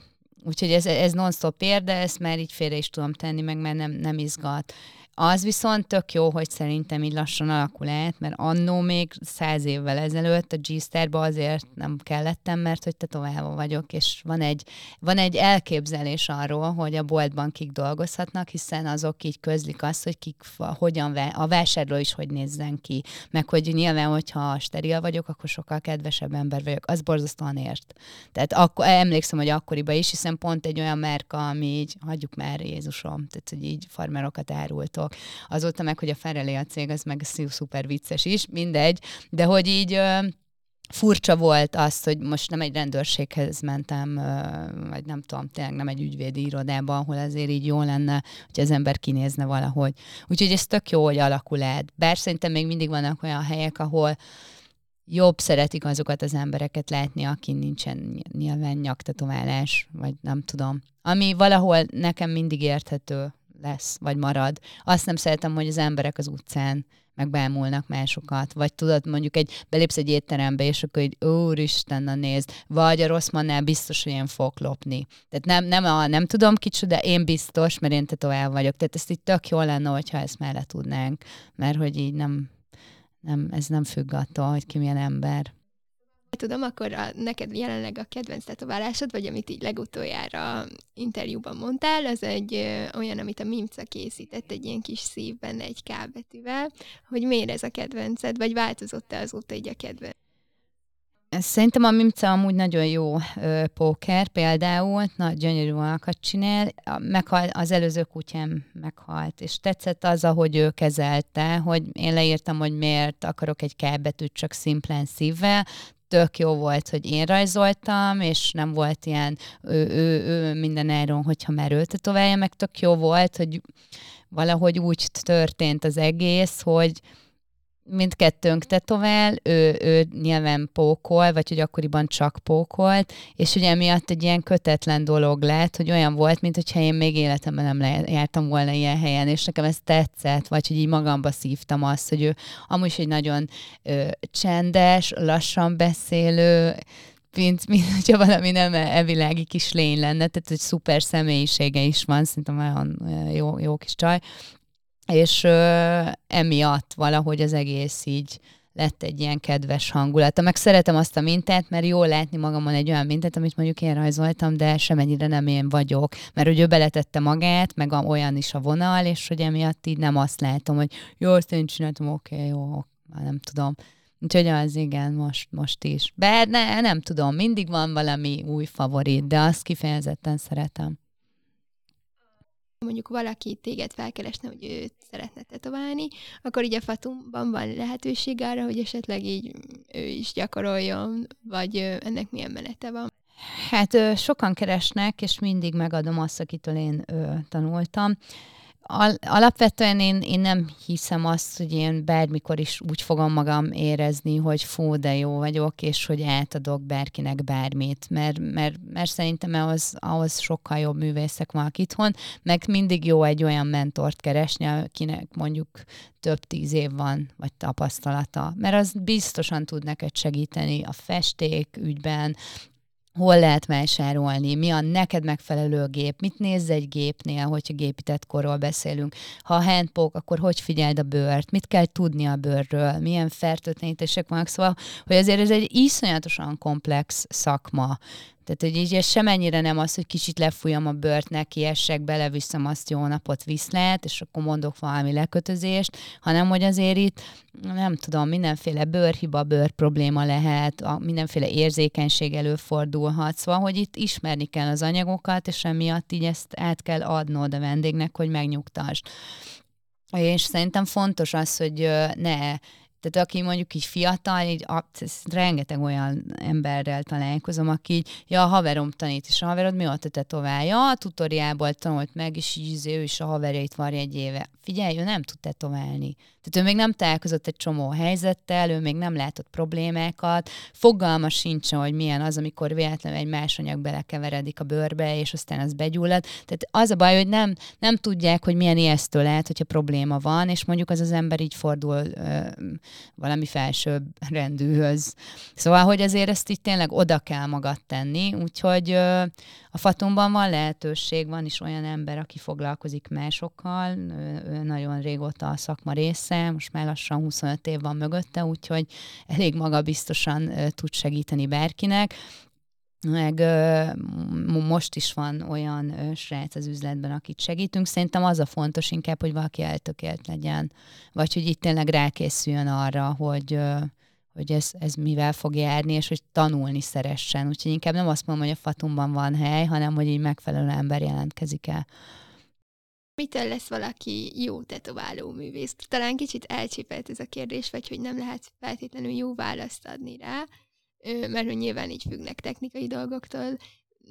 úgyhogy ez, ez non-stop ér, ezt már így félre is tudom tenni, meg már nem, nem izgat. Az viszont tök jó, hogy szerintem így lassan alakul át, mert annó még száz évvel ezelőtt a g azért nem kellettem, mert hogy tetoválva vagyok, és van egy, van egy elképzelés arról, hogy a boltban kik dolgozhatnak, hiszen azok így közlik azt, hogy kik hogyan, a vásárló is hogy nézzen ki, meg hogy nyilván, hogyha steril vagyok, akkor sokkal kedvesebb ember vagyok. Az borzasztóan ért. Tehát akkor, emlékszem, hogy akkoriban is, hiszen pont egy olyan márka, ami így, hagyjuk már Jézusom, tehát hogy így farmerokat árultok, dolgok. Azóta meg, hogy a Ferelé a cég, az meg szuper vicces is, mindegy, de hogy így furcsa volt az, hogy most nem egy rendőrséghez mentem, vagy nem tudom, tényleg nem egy ügyvédi irodába, ahol azért így jó lenne, hogy az ember kinézne valahogy. Úgyhogy ez tök jó, hogy alakul át. Bár szerintem még mindig vannak olyan helyek, ahol jobb szeretik azokat az embereket látni, aki nincsen nyilván nyaktetoválás, vagy nem tudom. Ami valahol nekem mindig érthető, lesz, vagy marad. Azt nem szeretem, hogy az emberek az utcán meg bámulnak másokat, vagy tudod, mondjuk egy, belépsz egy étterembe, és akkor egy úristen, na nézd, vagy a rossz mannál biztos, hogy én fogok lopni. Tehát nem, nem, a, nem tudom kicsit, de én biztos, mert én tetovál vagyok. Tehát ezt így tök jó lenne, hogyha ezt mellé tudnánk, mert hogy így nem, nem, ez nem függ attól, hogy ki milyen ember tudom, akkor a, neked jelenleg a kedvenc tetoválásod, vagy amit így legutoljára interjúban mondtál, az egy ö, olyan, amit a Mimca készített, egy ilyen kis szívben egy K betűvel, hogy miért ez a kedvenced, vagy változott-e azóta így a kedvenc? Szerintem a Mimca amúgy nagyon jó ö, póker például, na, gyönyörű alakat csinál. Meghal, az előző kutyám meghalt, és tetszett az, ahogy ő kezelte, hogy én leírtam, hogy miért akarok egy K csak szimplán szívvel, tök jó volt, hogy én rajzoltam, és nem volt ilyen ő, ő, ő minden erről, hogyha már ő tetoválja, meg tök jó volt, hogy valahogy úgy történt az egész, hogy mindkettőnk tetovál, ő, ő nyilván pókol, vagy hogy akkoriban csak pókolt, és ugye emiatt egy ilyen kötetlen dolog lett, hogy olyan volt, mint hogyha én még életemben nem jártam volna ilyen helyen, és nekem ez tetszett, vagy hogy így magamba szívtam azt, hogy ő amúgy is egy nagyon ö, csendes, lassan beszélő, mint, mint hogyha valami nem evilági kis lény lenne, tehát egy szuper személyisége is van, szerintem olyan jó, jó kis csaj, és ö, emiatt valahogy az egész így lett egy ilyen kedves hangulata. Meg szeretem azt a mintát, mert jól látni magamon egy olyan mintát, amit mondjuk én rajzoltam, de semennyire nem én vagyok, mert hogy ő beletette magát, meg olyan is a vonal, és hogy emiatt így nem azt látom, hogy jó, azt én csináltam, oké, jó, már nem tudom. Úgyhogy az igen, most, most is. Bár ne, nem tudom, mindig van valami új favorit, de azt kifejezetten szeretem mondjuk valaki téged felkeresne, hogy őt szeretne tetoválni, akkor így a Fatumban van lehetőség arra, hogy esetleg így ő is gyakoroljon, vagy ennek milyen menete van? Hát sokan keresnek, és mindig megadom azt, akitől én tanultam. Al- alapvetően én, én nem hiszem azt, hogy én bármikor is úgy fogom magam érezni, hogy fú, de jó vagyok, és hogy átadok bárkinek bármit, mert, mert, mert szerintem ahhoz, ahhoz sokkal jobb művészek vannak itthon, meg mindig jó egy olyan mentort keresni, akinek mondjuk több tíz év van, vagy tapasztalata, mert az biztosan tud neked segíteni a festék ügyben, hol lehet vásárolni, mi a neked megfelelő gép, mit nézz egy gépnél, hogyha gépített korról beszélünk. Ha a handpoke, akkor hogy figyeld a bőrt, mit kell tudni a bőrről, milyen fertőtlenítések vannak, szóval, hogy azért ez egy iszonyatosan komplex szakma, Tehát, hogy így ez semennyire nem az, hogy kicsit lefújom a bört, neki essek, beleviszem azt jó napot viszlát, és akkor mondok valami lekötözést, hanem hogy azért itt, nem tudom, mindenféle bőrhiba, bőr probléma lehet, a, mindenféle érzékenység előfordulhat, szóval, hogy itt ismerni kell az anyagokat, és emiatt így ezt át kell adnod a vendégnek, hogy megnyugtasd. És szerintem fontos az, hogy ne tehát aki mondjuk így fiatal, így rengeteg olyan emberrel találkozom, aki így, ja, a haverom tanít, és a haverod mi volt a tetoválja? A tutoriából tanult meg, és így izé, ő is a haverjait varja egy éve. Figyelj, ő nem tud tetoválni. Tehát ő még nem találkozott egy csomó helyzettel, ő még nem látott problémákat, fogalma sincs, hogy milyen az, amikor véletlenül egy más anyag belekeveredik a bőrbe, és aztán az begyullad. Tehát az a baj, hogy nem, nem tudják, hogy milyen ijesztő lehet, hogyha probléma van, és mondjuk az az ember így fordul ö, valami felsőbb rendűhöz. Szóval, hogy azért ezt itt tényleg oda kell magad tenni, úgyhogy a Fatumban van lehetőség, van is olyan ember, aki foglalkozik másokkal, ő, ő nagyon régóta a szakma része, most már lassan 25 év van mögötte, úgyhogy elég magabiztosan tud segíteni bárkinek. Meg most is van olyan srác az üzletben, akit segítünk. Szerintem az a fontos inkább, hogy valaki eltökélt legyen, vagy hogy itt tényleg rákészüljön arra, hogy hogy ez, ez mivel fog járni, és hogy tanulni szeressen. Úgyhogy inkább nem azt mondom, hogy a fatumban van hely, hanem hogy így megfelelő ember jelentkezik el. Mitől lesz valaki jó tetováló művész? Talán kicsit elcsépelt ez a kérdés, vagy hogy nem lehet feltétlenül jó választ adni rá, mert hogy nyilván így függnek technikai dolgoktól,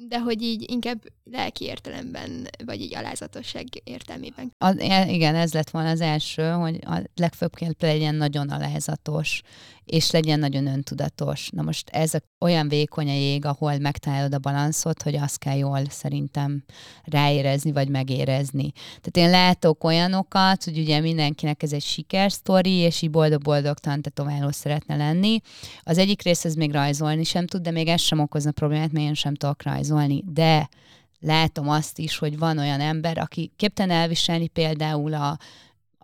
de hogy így inkább lelki értelemben, vagy így alázatosság értelmében. Az, igen, ez lett volna az első, hogy a legfőbb kell legyen nagyon alázatos, és legyen nagyon öntudatos. Na most ez a, olyan vékony a jég, ahol megtalálod a balanszot, hogy azt kell jól szerintem ráérezni, vagy megérezni. Tehát én látok olyanokat, hogy ugye mindenkinek ez egy sikersztori, és így boldog-boldog tantetováló szeretne lenni. Az egyik rész ez még rajzolni sem tud, de még ez sem okozna problémát, mert én sem tudok rajzolni. De látom azt is, hogy van olyan ember, aki képtelen elviselni például a,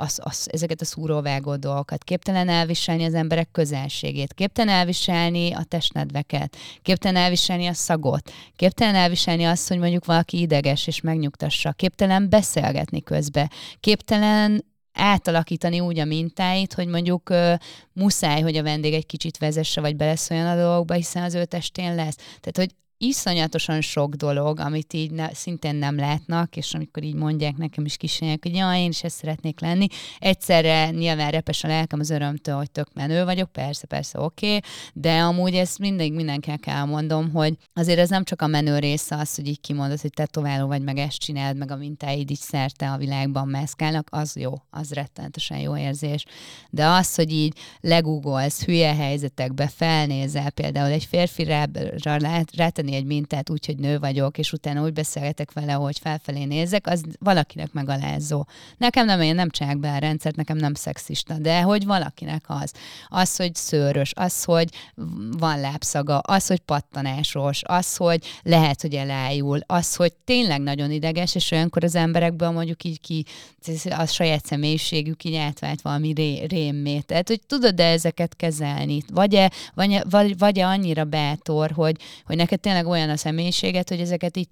az, az, ezeket a szúróvágó dolgokat, képtelen elviselni az emberek közelségét, képtelen elviselni a testnedveket, képtelen elviselni a szagot, képtelen elviselni azt, hogy mondjuk valaki ideges és megnyugtassa, képtelen beszélgetni közbe, képtelen átalakítani úgy a mintáit, hogy mondjuk uh, muszáj, hogy a vendég egy kicsit vezesse, vagy beleszóljon a dolgokba, hiszen az ő testén lesz. Tehát, hogy iszonyatosan sok dolog, amit így ne, szintén nem látnak, és amikor így mondják nekem is kisanyák, hogy ja, én is ezt szeretnék lenni, egyszerre nyilván repes a lelkem az örömtől, hogy tök menő vagyok, persze, persze, oké, okay, de amúgy ezt mindig mindenkinek elmondom, hogy azért ez nem csak a menő része az, hogy így kimondod, hogy tetováló vagy, meg ezt csináld, meg a mintáid így szerte a világban mászkálnak, az jó, az rettenetesen jó érzés. De az, hogy így legugolsz hülye helyzetekbe, felnézel, például egy férfire rátenni csinálni egy mintát úgy, hogy nő vagyok, és utána úgy beszélgetek vele, hogy felfelé nézek, az valakinek megalázó. Nekem nem, én nem csinálok be a rendszert, nekem nem szexista, de hogy valakinek az. Az, hogy szőrös, az, hogy van lábszaga, az, hogy pattanásos, az, hogy lehet, hogy elájul, az, hogy tényleg nagyon ideges, és olyankor az emberekből mondjuk így ki a saját személyiségük így átvált valami ré, rémmét. Tehát, hogy tudod-e ezeket kezelni? Vagy-e, vagy, vagy, vagy-e annyira bátor, hogy, hogy neked tényleg tényleg olyan a személyiséget, hogy ezeket így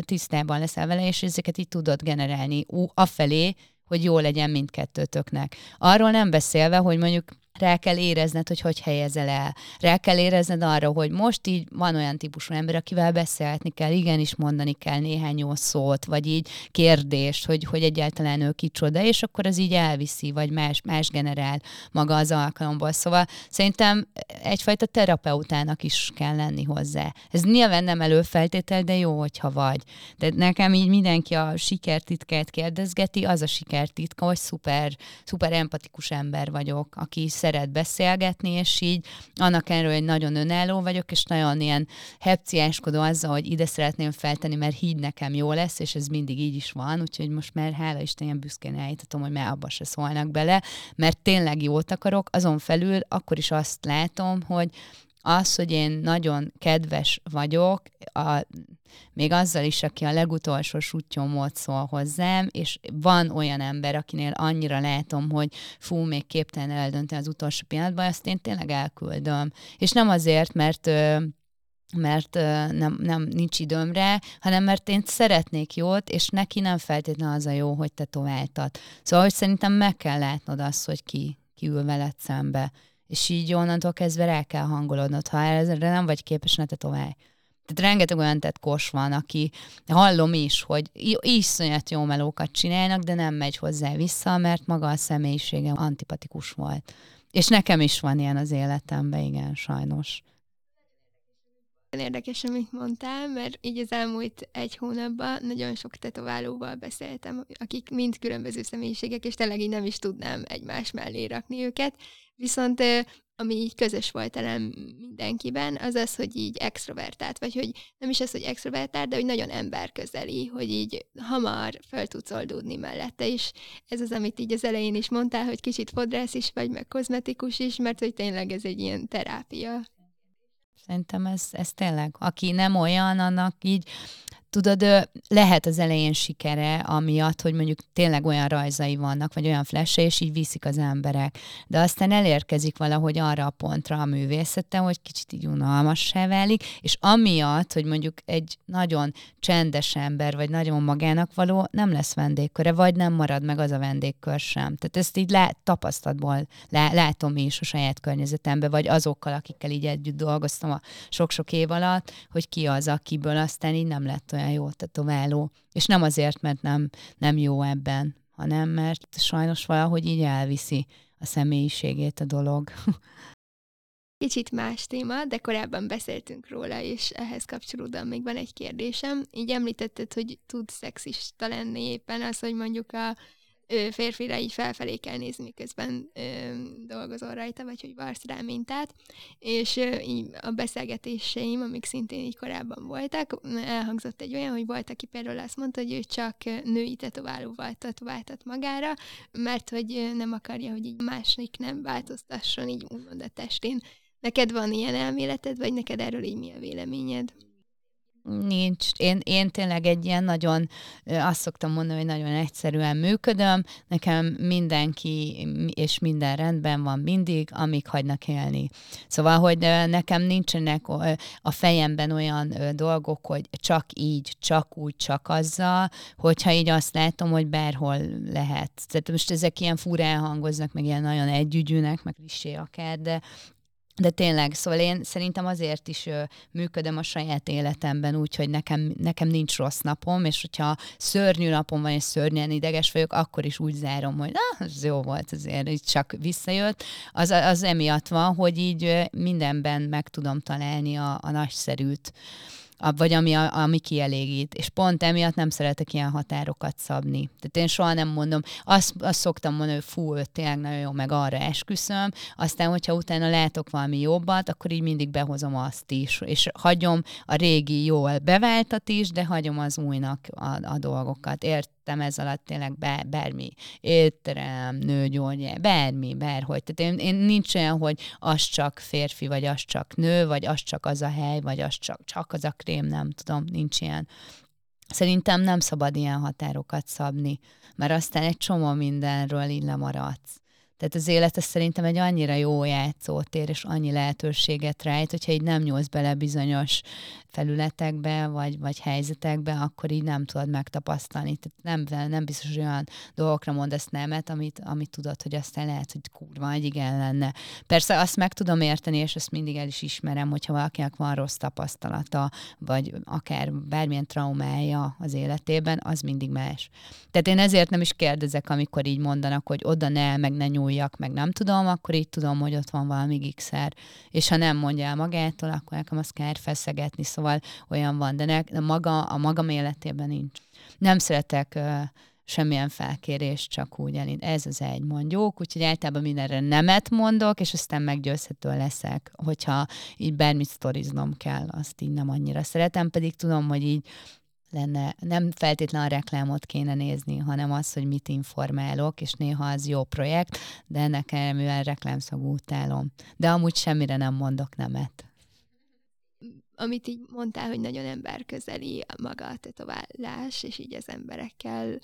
tisztában leszel vele, és ezeket így tudod generálni afelé, hogy jó legyen mindkettőtöknek. Arról nem beszélve, hogy mondjuk rá kell érezned, hogy hogy helyezel el. Rá kell érezned arra, hogy most így van olyan típusú ember, akivel beszélhetni kell, igenis mondani kell néhány jó szót, vagy így kérdést, hogy, hogy egyáltalán ő kicsoda, és akkor az így elviszi, vagy más, más generál maga az alkalomból. Szóval szerintem egyfajta terapeutának is kell lenni hozzá. Ez nyilván nem előfeltétel, de jó, hogyha vagy. De nekem így mindenki a sikertitkát kérdezgeti, az a sikertitka, hogy szuper, szuper empatikus ember vagyok, aki szeret beszélgetni, és így annak ellenére, hogy nagyon önálló vagyok, és nagyon ilyen hepciáskodó azzal, hogy ide szeretném feltenni, mert híd nekem jó lesz, és ez mindig így is van, úgyhogy most már hála Isten ilyen büszkén állítatom, hogy már abba se szólnak bele, mert tényleg jót akarok, azon felül akkor is azt látom, hogy az, hogy én nagyon kedves vagyok, a, még azzal is, aki a legutolsó sutyomot szól hozzám, és van olyan ember, akinél annyira látom, hogy fú, még képtelen eldönteni az utolsó pillanatban, azt én tényleg elküldöm. És nem azért, mert mert nem, nem nincs időmre, hanem mert én szeretnék jót, és neki nem feltétlenül az a jó, hogy te továbbtad. Szóval, hogy szerintem meg kell látnod azt, hogy ki, ki ül veled szembe. És így onnantól kezdve rá kell hangolodnod. Ha ezre nem vagy képes, ne te tovább. Tehát rengeteg olyan tetkos van, aki hallom is, hogy iszonyat jó melókat csinálnak, de nem megy hozzá vissza, mert maga a személyisége antipatikus volt. És nekem is van ilyen az életemben, igen, sajnos. Érdekes, amit mondtál, mert így az elmúlt egy hónapban nagyon sok tetoválóval beszéltem, akik mind különböző személyiségek, és tényleg így nem is tudnám egymás mellé rakni őket. Viszont ami így közös volt talán mindenkiben, az az, hogy így extrovertált, vagy hogy nem is az, hogy extrovertált, de hogy nagyon emberközeli, hogy így hamar fel tudsz oldódni mellette, és ez az, amit így az elején is mondtál, hogy kicsit fodrász is vagy, meg kozmetikus is, mert hogy tényleg ez egy ilyen terápia. Szerintem ez, ez tényleg, aki nem olyan, annak így tudod, lehet az elején sikere, amiatt, hogy mondjuk tényleg olyan rajzai vannak, vagy olyan flash és így viszik az emberek. De aztán elérkezik valahogy arra a pontra a művészete, hogy kicsit így unalmassá válik, és amiatt, hogy mondjuk egy nagyon csendes ember, vagy nagyon magának való, nem lesz vendégköre, vagy nem marad meg az a vendégkör sem. Tehát ezt így lát, tapasztalatból lá, látom is a saját környezetemben, vagy azokkal, akikkel így együtt dolgoztam a sok-sok év alatt, hogy ki az, akiből aztán így nem lett olyan olyan jó tetováló. És nem azért, mert nem, nem jó ebben, hanem mert sajnos valahogy így elviszi a személyiségét a dolog. Kicsit más téma, de korábban beszéltünk róla, és ehhez kapcsolódóan még van egy kérdésem. Így említetted, hogy tud szexista lenni éppen az, hogy mondjuk a férfira így felfelé kell nézni, miközben dolgozol rajta, vagy hogy varsz rá mintát, és így a beszélgetéseim, amik szintén így korábban voltak, elhangzott egy olyan, hogy volt, aki például azt mondta, hogy ő csak női tetoválóval tetováltat magára, mert hogy nem akarja, hogy így másik nem változtasson így úgymond a testén. Neked van ilyen elméleted, vagy neked erről így mi a véleményed? Nincs. Én, én tényleg egy ilyen nagyon, azt szoktam mondani, hogy nagyon egyszerűen működöm. Nekem mindenki és minden rendben van mindig, amíg hagynak élni. Szóval, hogy nekem nincsenek a fejemben olyan dolgok, hogy csak így, csak úgy, csak azzal, hogyha így azt látom, hogy bárhol lehet. Tehát most ezek ilyen furán hangoznak, meg ilyen nagyon együgyűnek, meg klisé akár, de de tényleg, szóval én szerintem azért is ö, működöm a saját életemben úgy, hogy nekem, nekem nincs rossz napom, és hogyha szörnyű napom van, és szörnyen ideges vagyok, akkor is úgy zárom, hogy na, ez jó volt azért, így csak visszajött. Az, az emiatt van, hogy így mindenben meg tudom találni a, a nagyszerűt vagy ami, ami kielégít. És pont emiatt nem szeretek ilyen határokat szabni. Tehát én soha nem mondom, azt, azt szoktam mondani, hogy fú, tényleg nagyon jó, meg arra esküszöm, aztán, hogyha utána látok valami jobbat, akkor így mindig behozom azt is, és hagyom a régi jól beváltat is, de hagyom az újnak a, a dolgokat. Ért, értem ez alatt tényleg bár, bármi, étterem, nőgyógyász, bármi, bárhogy. Tehát én, én nincs olyan, hogy az csak férfi, vagy az csak nő, vagy az csak az a hely, vagy az csak, csak az a krém, nem tudom, nincs ilyen. Szerintem nem szabad ilyen határokat szabni, mert aztán egy csomó mindenről így lemaradsz. Tehát az élet szerintem egy annyira jó játszótér, és annyi lehetőséget rejt, hogyha így nem nyúlsz bele bizonyos felületekbe, vagy, vagy helyzetekbe, akkor így nem tudod megtapasztalni. Tehát nem, nem biztos, hogy olyan dolgokra mondasz nemet, amit, amit tudod, hogy aztán lehet, hogy kurva, egy igen lenne. Persze azt meg tudom érteni, és ezt mindig el is ismerem, hogyha valakinek van rossz tapasztalata, vagy akár bármilyen traumája az életében, az mindig más. Tehát én ezért nem is kérdezek, amikor így mondanak, hogy oda ne, meg ne nyúljak, meg nem tudom, akkor így tudom, hogy ott van valami gigszer. És ha nem mondja el magától, akkor nekem azt kell feszegetni, szóval olyan van, de ne, maga, a magam életében nincs. Nem szeretek uh, semmilyen felkérés, csak úgy elint. Ez az egy mondjuk, úgyhogy általában mindenre nemet mondok, és aztán meggyőzhető leszek, hogyha így bármit sztoriznom kell, azt így nem annyira szeretem, pedig tudom, hogy így lenne, nem feltétlenül a reklámot kéne nézni, hanem az, hogy mit informálok, és néha az jó projekt, de nekem, mivel reklámszagú utálom. De amúgy semmire nem mondok nemet amit így mondtál, hogy nagyon emberközeli maga a tetoválás, és így az emberekkel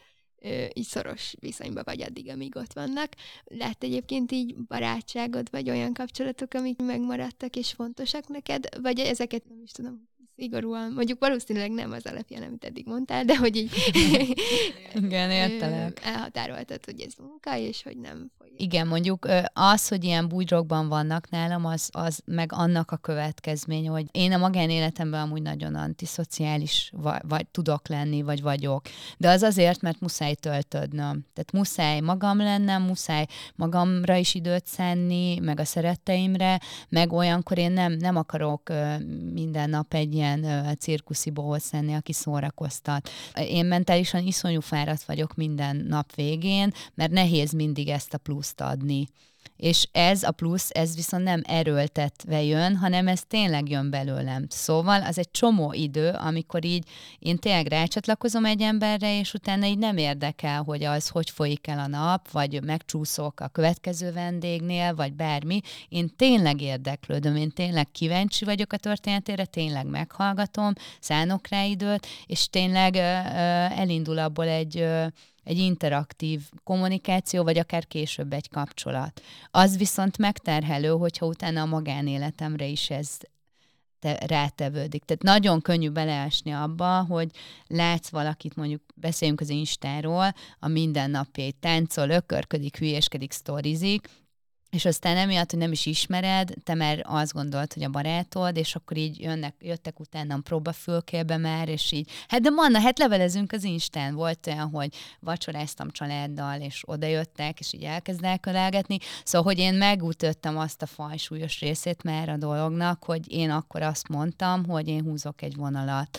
így szoros viszonyban vagy addig, amíg ott vannak. Lehet egyébként így barátságod, vagy olyan kapcsolatok, amik megmaradtak és fontosak neked, vagy ezeket nem is tudom szigorúan, mondjuk valószínűleg nem az alapján, amit eddig mondtál, de hogy így Igen, értelek. elhatároltad, hogy ez munka, és hogy nem. Igen, mondjuk az, hogy ilyen bugyrokban vannak nálam, az, az meg annak a következmény, hogy én a magánéletemben amúgy nagyon antiszociális vagy, vagy tudok lenni, vagy vagyok. De az azért, mert muszáj töltödnöm. Tehát muszáj magam lennem, muszáj magamra is időt szenni, meg a szeretteimre, meg olyankor én nem, nem akarok minden nap egy ilyen cirkuszi bohóc aki szórakoztat. Én mentálisan iszonyú fáradt vagyok minden nap végén, mert nehéz mindig ezt a pluszt adni és ez a plusz, ez viszont nem erőltetve jön, hanem ez tényleg jön belőlem. Szóval az egy csomó idő, amikor így én tényleg rácsatlakozom egy emberre, és utána így nem érdekel, hogy az hogy folyik el a nap, vagy megcsúszok a következő vendégnél, vagy bármi. Én tényleg érdeklődöm, én tényleg kíváncsi vagyok a történetére, tényleg meghallgatom, szánok rá időt, és tényleg ö, ö, elindul abból egy ö, egy interaktív kommunikáció, vagy akár később egy kapcsolat. Az viszont megterhelő, hogyha utána a magánéletemre is ez te, rátevődik. Tehát nagyon könnyű beleesni abba, hogy látsz valakit, mondjuk beszéljünk az Instáról, a mindennapjait táncol, ökörködik, hülyéskedik, sztorizik, és aztán emiatt, hogy nem is ismered, te már azt gondolt, hogy a barátod, és akkor így jönnek, jöttek utánam próbafülkébe már, és így, hát de Manna, hát levelezünk az Instán. Volt olyan, hogy vacsoráztam családdal, és oda jöttek, és így elkezdek ölelgetni. Szóval, hogy én megütöttem azt a fajsúlyos részét már a dolognak, hogy én akkor azt mondtam, hogy én húzok egy vonalat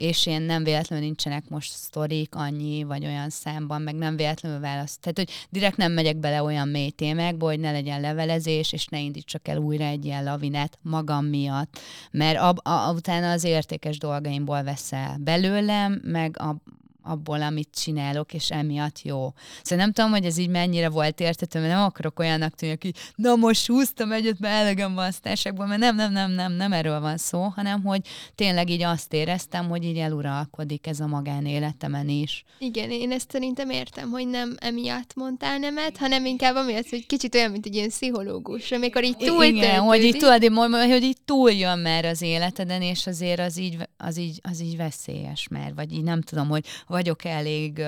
és én nem véletlenül nincsenek most sztorik annyi, vagy olyan számban, meg nem véletlenül választ. Tehát, hogy direkt nem megyek bele olyan mély témákba, hogy ne legyen levelezés, és ne indítsak el újra egy ilyen lavinát magam miatt, mert ab, a, utána az értékes dolgaimból veszel belőlem, meg a, abból, amit csinálok, és emiatt jó. Szóval nem tudom, hogy ez így mennyire volt értető, mert nem akarok olyannak tűnni, aki na most húztam egyet, mert elegem van a sztárságban, mert nem, nem, nem, nem, nem erről van szó, hanem hogy tényleg így azt éreztem, hogy így eluralkodik ez a magánéletemen is. Igen, én ezt szerintem értem, hogy nem emiatt mondtál nemet, hanem inkább amiatt, hogy kicsit olyan, mint egy ilyen pszichológus, amikor így túl Igen, hogy így tudod, hogy így túljön már az életeden, és azért az így, az így, az így veszélyes már, vagy így nem tudom, hogy vagyok elég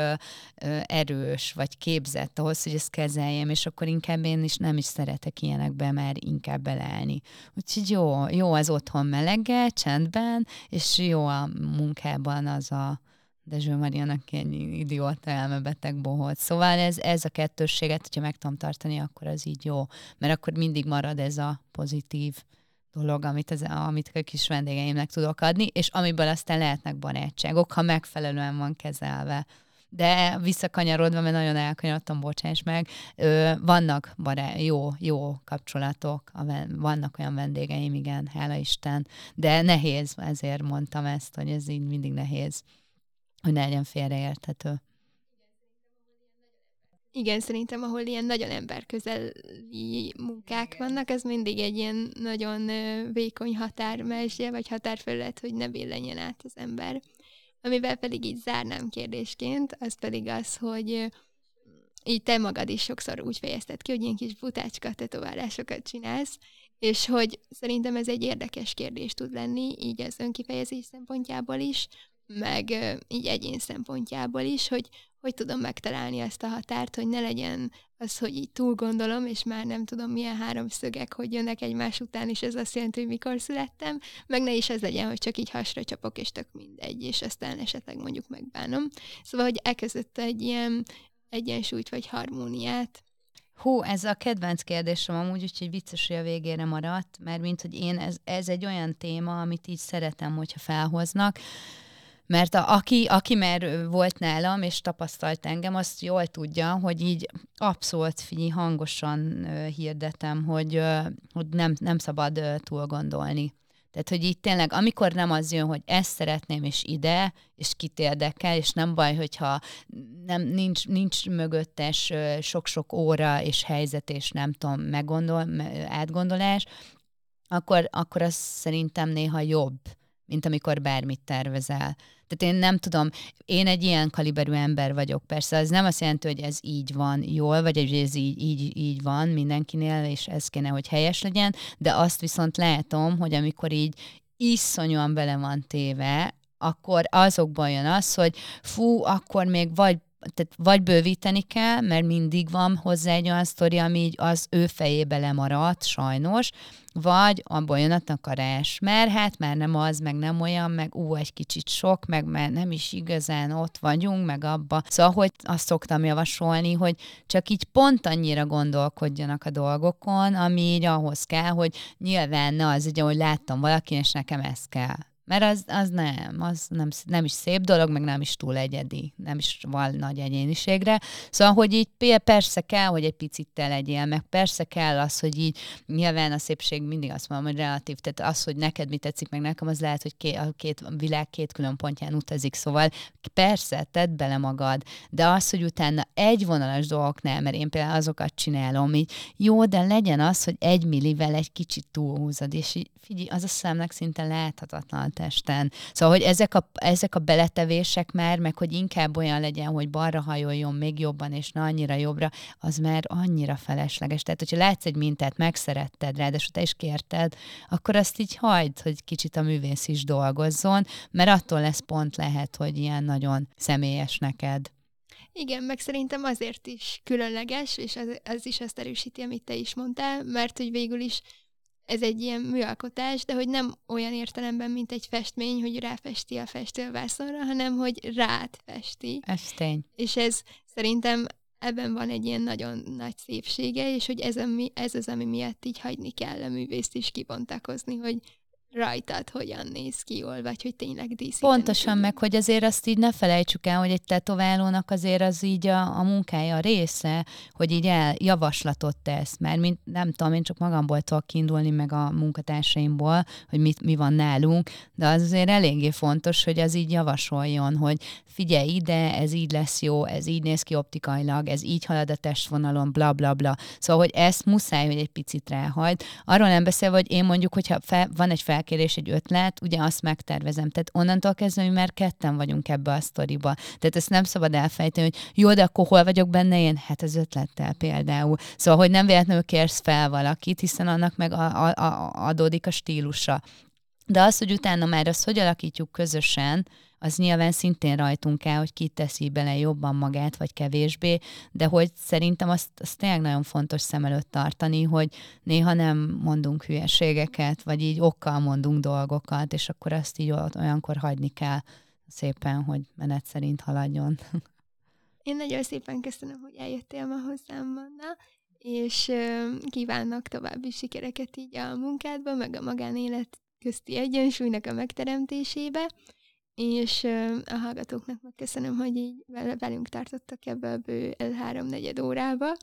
erős, vagy képzett ahhoz, hogy ezt kezeljem, és akkor inkább én is nem is szeretek ilyenekbe már inkább beleállni. Úgyhogy jó, jó az otthon meleggel, csendben, és jó a munkában az a Dezső Marianak egy idióta elmebeteg bohót. Szóval ez, ez a kettősséget, hogyha meg tudom tartani, akkor az így jó. Mert akkor mindig marad ez a pozitív dolog, amit, az, amit a kis vendégeimnek tudok adni, és amiből aztán lehetnek barátságok, ha megfelelően van kezelve. De visszakanyarodva, mert nagyon elkanyarodtam, bocsáss meg, ö, vannak bará- jó, jó kapcsolatok, vannak olyan vendégeim, igen, hála Isten, de nehéz, ezért mondtam ezt, hogy ez így mindig nehéz, hogy ne legyen félreérthető. Igen, szerintem, ahol ilyen nagyon emberközeli munkák vannak, ez mindig egy ilyen nagyon vékony határmesje, vagy határfelület, hogy ne billenjen át az ember. Amivel pedig így zárnám kérdésként, az pedig az, hogy így te magad is sokszor úgy fejezted ki, hogy ilyen kis butácska tetoválásokat csinálsz, és hogy szerintem ez egy érdekes kérdés tud lenni, így az önkifejezés szempontjából is, meg így egyén szempontjából is, hogy hogy tudom megtalálni ezt a határt, hogy ne legyen az, hogy így túl gondolom, és már nem tudom milyen három szögek, hogy jönnek egymás után, és ez azt jelenti, hogy mikor születtem, meg ne is ez legyen, hogy csak így hasra csapok, és tök mindegy, és aztán esetleg mondjuk megbánom. Szóval, hogy elkezdett egy ilyen egyensúlyt vagy harmóniát. Hú, ez a kedvenc kérdésem amúgy, úgyhogy vicces, hogy a végére maradt, mert mint hogy én, ez, ez egy olyan téma, amit így szeretem, hogyha felhoznak, mert a, aki, aki már volt nálam, és tapasztalt engem, azt jól tudja, hogy így abszolút figyelj, hangosan hirdetem, hogy, hogy nem, nem szabad túl gondolni. Tehát, hogy itt tényleg, amikor nem az jön, hogy ezt szeretném, és ide, és kit érdekel, és nem baj, hogyha nem, nincs, nincs mögöttes sok-sok óra és helyzet, és nem tudom, meggondol, átgondolás, akkor, akkor az szerintem néha jobb, mint amikor bármit tervezel. Tehát én nem tudom, én egy ilyen kaliberű ember vagyok. Persze ez nem azt jelenti, hogy ez így van jól, vagy hogy ez így, így, így van mindenkinél, és ez kéne, hogy helyes legyen, de azt viszont látom, hogy amikor így iszonyúan bele van téve, akkor azokban jön az, hogy fú, akkor még vagy tehát vagy bővíteni kell, mert mindig van hozzá egy olyan sztori, ami így az ő fejébe lemaradt, sajnos, vagy abból jön a takarás, mert hát már nem az, meg nem olyan, meg ú, egy kicsit sok, meg már nem is igazán ott vagyunk, meg abba. Szóval, hogy azt szoktam javasolni, hogy csak így pont annyira gondolkodjanak a dolgokon, ami így ahhoz kell, hogy nyilván ne az, ugye, hogy láttam valakin, és nekem ez kell mert az, az nem, az nem, nem is szép dolog, meg nem is túl egyedi, nem is van nagy egyéniségre. Szóval, hogy így persze kell, hogy egy picit te legyél, meg persze kell az, hogy így nyilván a szépség mindig azt mondom, hogy relatív, tehát az, hogy neked mi tetszik, meg nekem, az lehet, hogy két, a két a világ két külön pontján utazik, szóval persze, tedd bele magad, de az, hogy utána egy vonalas dolgoknál, mert én például azokat csinálom, így jó, de legyen az, hogy egy millivel egy kicsit túlhúzod, és így figyelj, az a szemnek szinte láthatatlan testen. Szóval, hogy ezek a, ezek a beletevések már, meg hogy inkább olyan legyen, hogy balra hajoljon még jobban, és ne annyira jobbra, az már annyira felesleges. Tehát, hogyha látsz egy mintát, megszeretted, ráadásul te is kérted, akkor azt így hagyd, hogy kicsit a művész is dolgozzon, mert attól lesz pont lehet, hogy ilyen nagyon személyes neked. Igen, meg szerintem azért is különleges, és ez, ez is azt erősíti, amit te is mondtál, mert hogy végül is ez egy ilyen műalkotás, de hogy nem olyan értelemben, mint egy festmény, hogy ráfesti a festővászonra, hanem hogy rád festi. Ez tény. És ez szerintem ebben van egy ilyen nagyon nagy szépsége, és hogy ez, ami, ez az, ami miatt így hagyni kell a művészt is kibontakozni, hogy rajtad hogyan néz ki jól, vagy hogy tényleg díszíteni. Pontosan meg, hogy azért azt így ne felejtsük el, hogy egy tetoválónak azért az így a, a munkája a része, hogy így el javaslatot tesz, mert mint, nem tudom, én csak magamból tudok kiindulni, meg a munkatársaimból, hogy mit, mi van nálunk, de az azért eléggé fontos, hogy az így javasoljon, hogy figyelj ide, ez így lesz jó, ez így néz ki optikailag, ez így halad a testvonalon, bla bla bla. Szóval, hogy ezt muszáj, hogy egy picit ráhajt. Arról nem beszélve, hogy én mondjuk, hogyha fel, van egy felkérés, egy ötlet, ugye azt megtervezem. Tehát onnantól kezdve, hogy már ketten vagyunk ebbe a sztoriba. Tehát ezt nem szabad elfejteni, hogy jó, de akkor hol vagyok benne én? Hát az ötlettel például. Szóval, hogy nem véletlenül kérsz fel valakit, hiszen annak meg a, a, a, adódik a stílusa. De az, hogy utána már azt hogy alakítjuk közösen, az nyilván szintén rajtunk kell, hogy ki teszi bele jobban magát, vagy kevésbé, de hogy szerintem azt, azt tényleg nagyon fontos szem előtt tartani, hogy néha nem mondunk hülyeségeket, vagy így okkal mondunk dolgokat, és akkor azt így olyankor hagyni kell szépen, hogy menet szerint haladjon. Én nagyon szépen köszönöm, hogy eljöttél ma hozzám, Manna, és kívánok további sikereket így a munkádban, meg a magánélet közti egyensúlynak a megteremtésébe, és a hallgatóknak megköszönöm, hogy így velünk tartottak ebbe a bő három-negyed órába.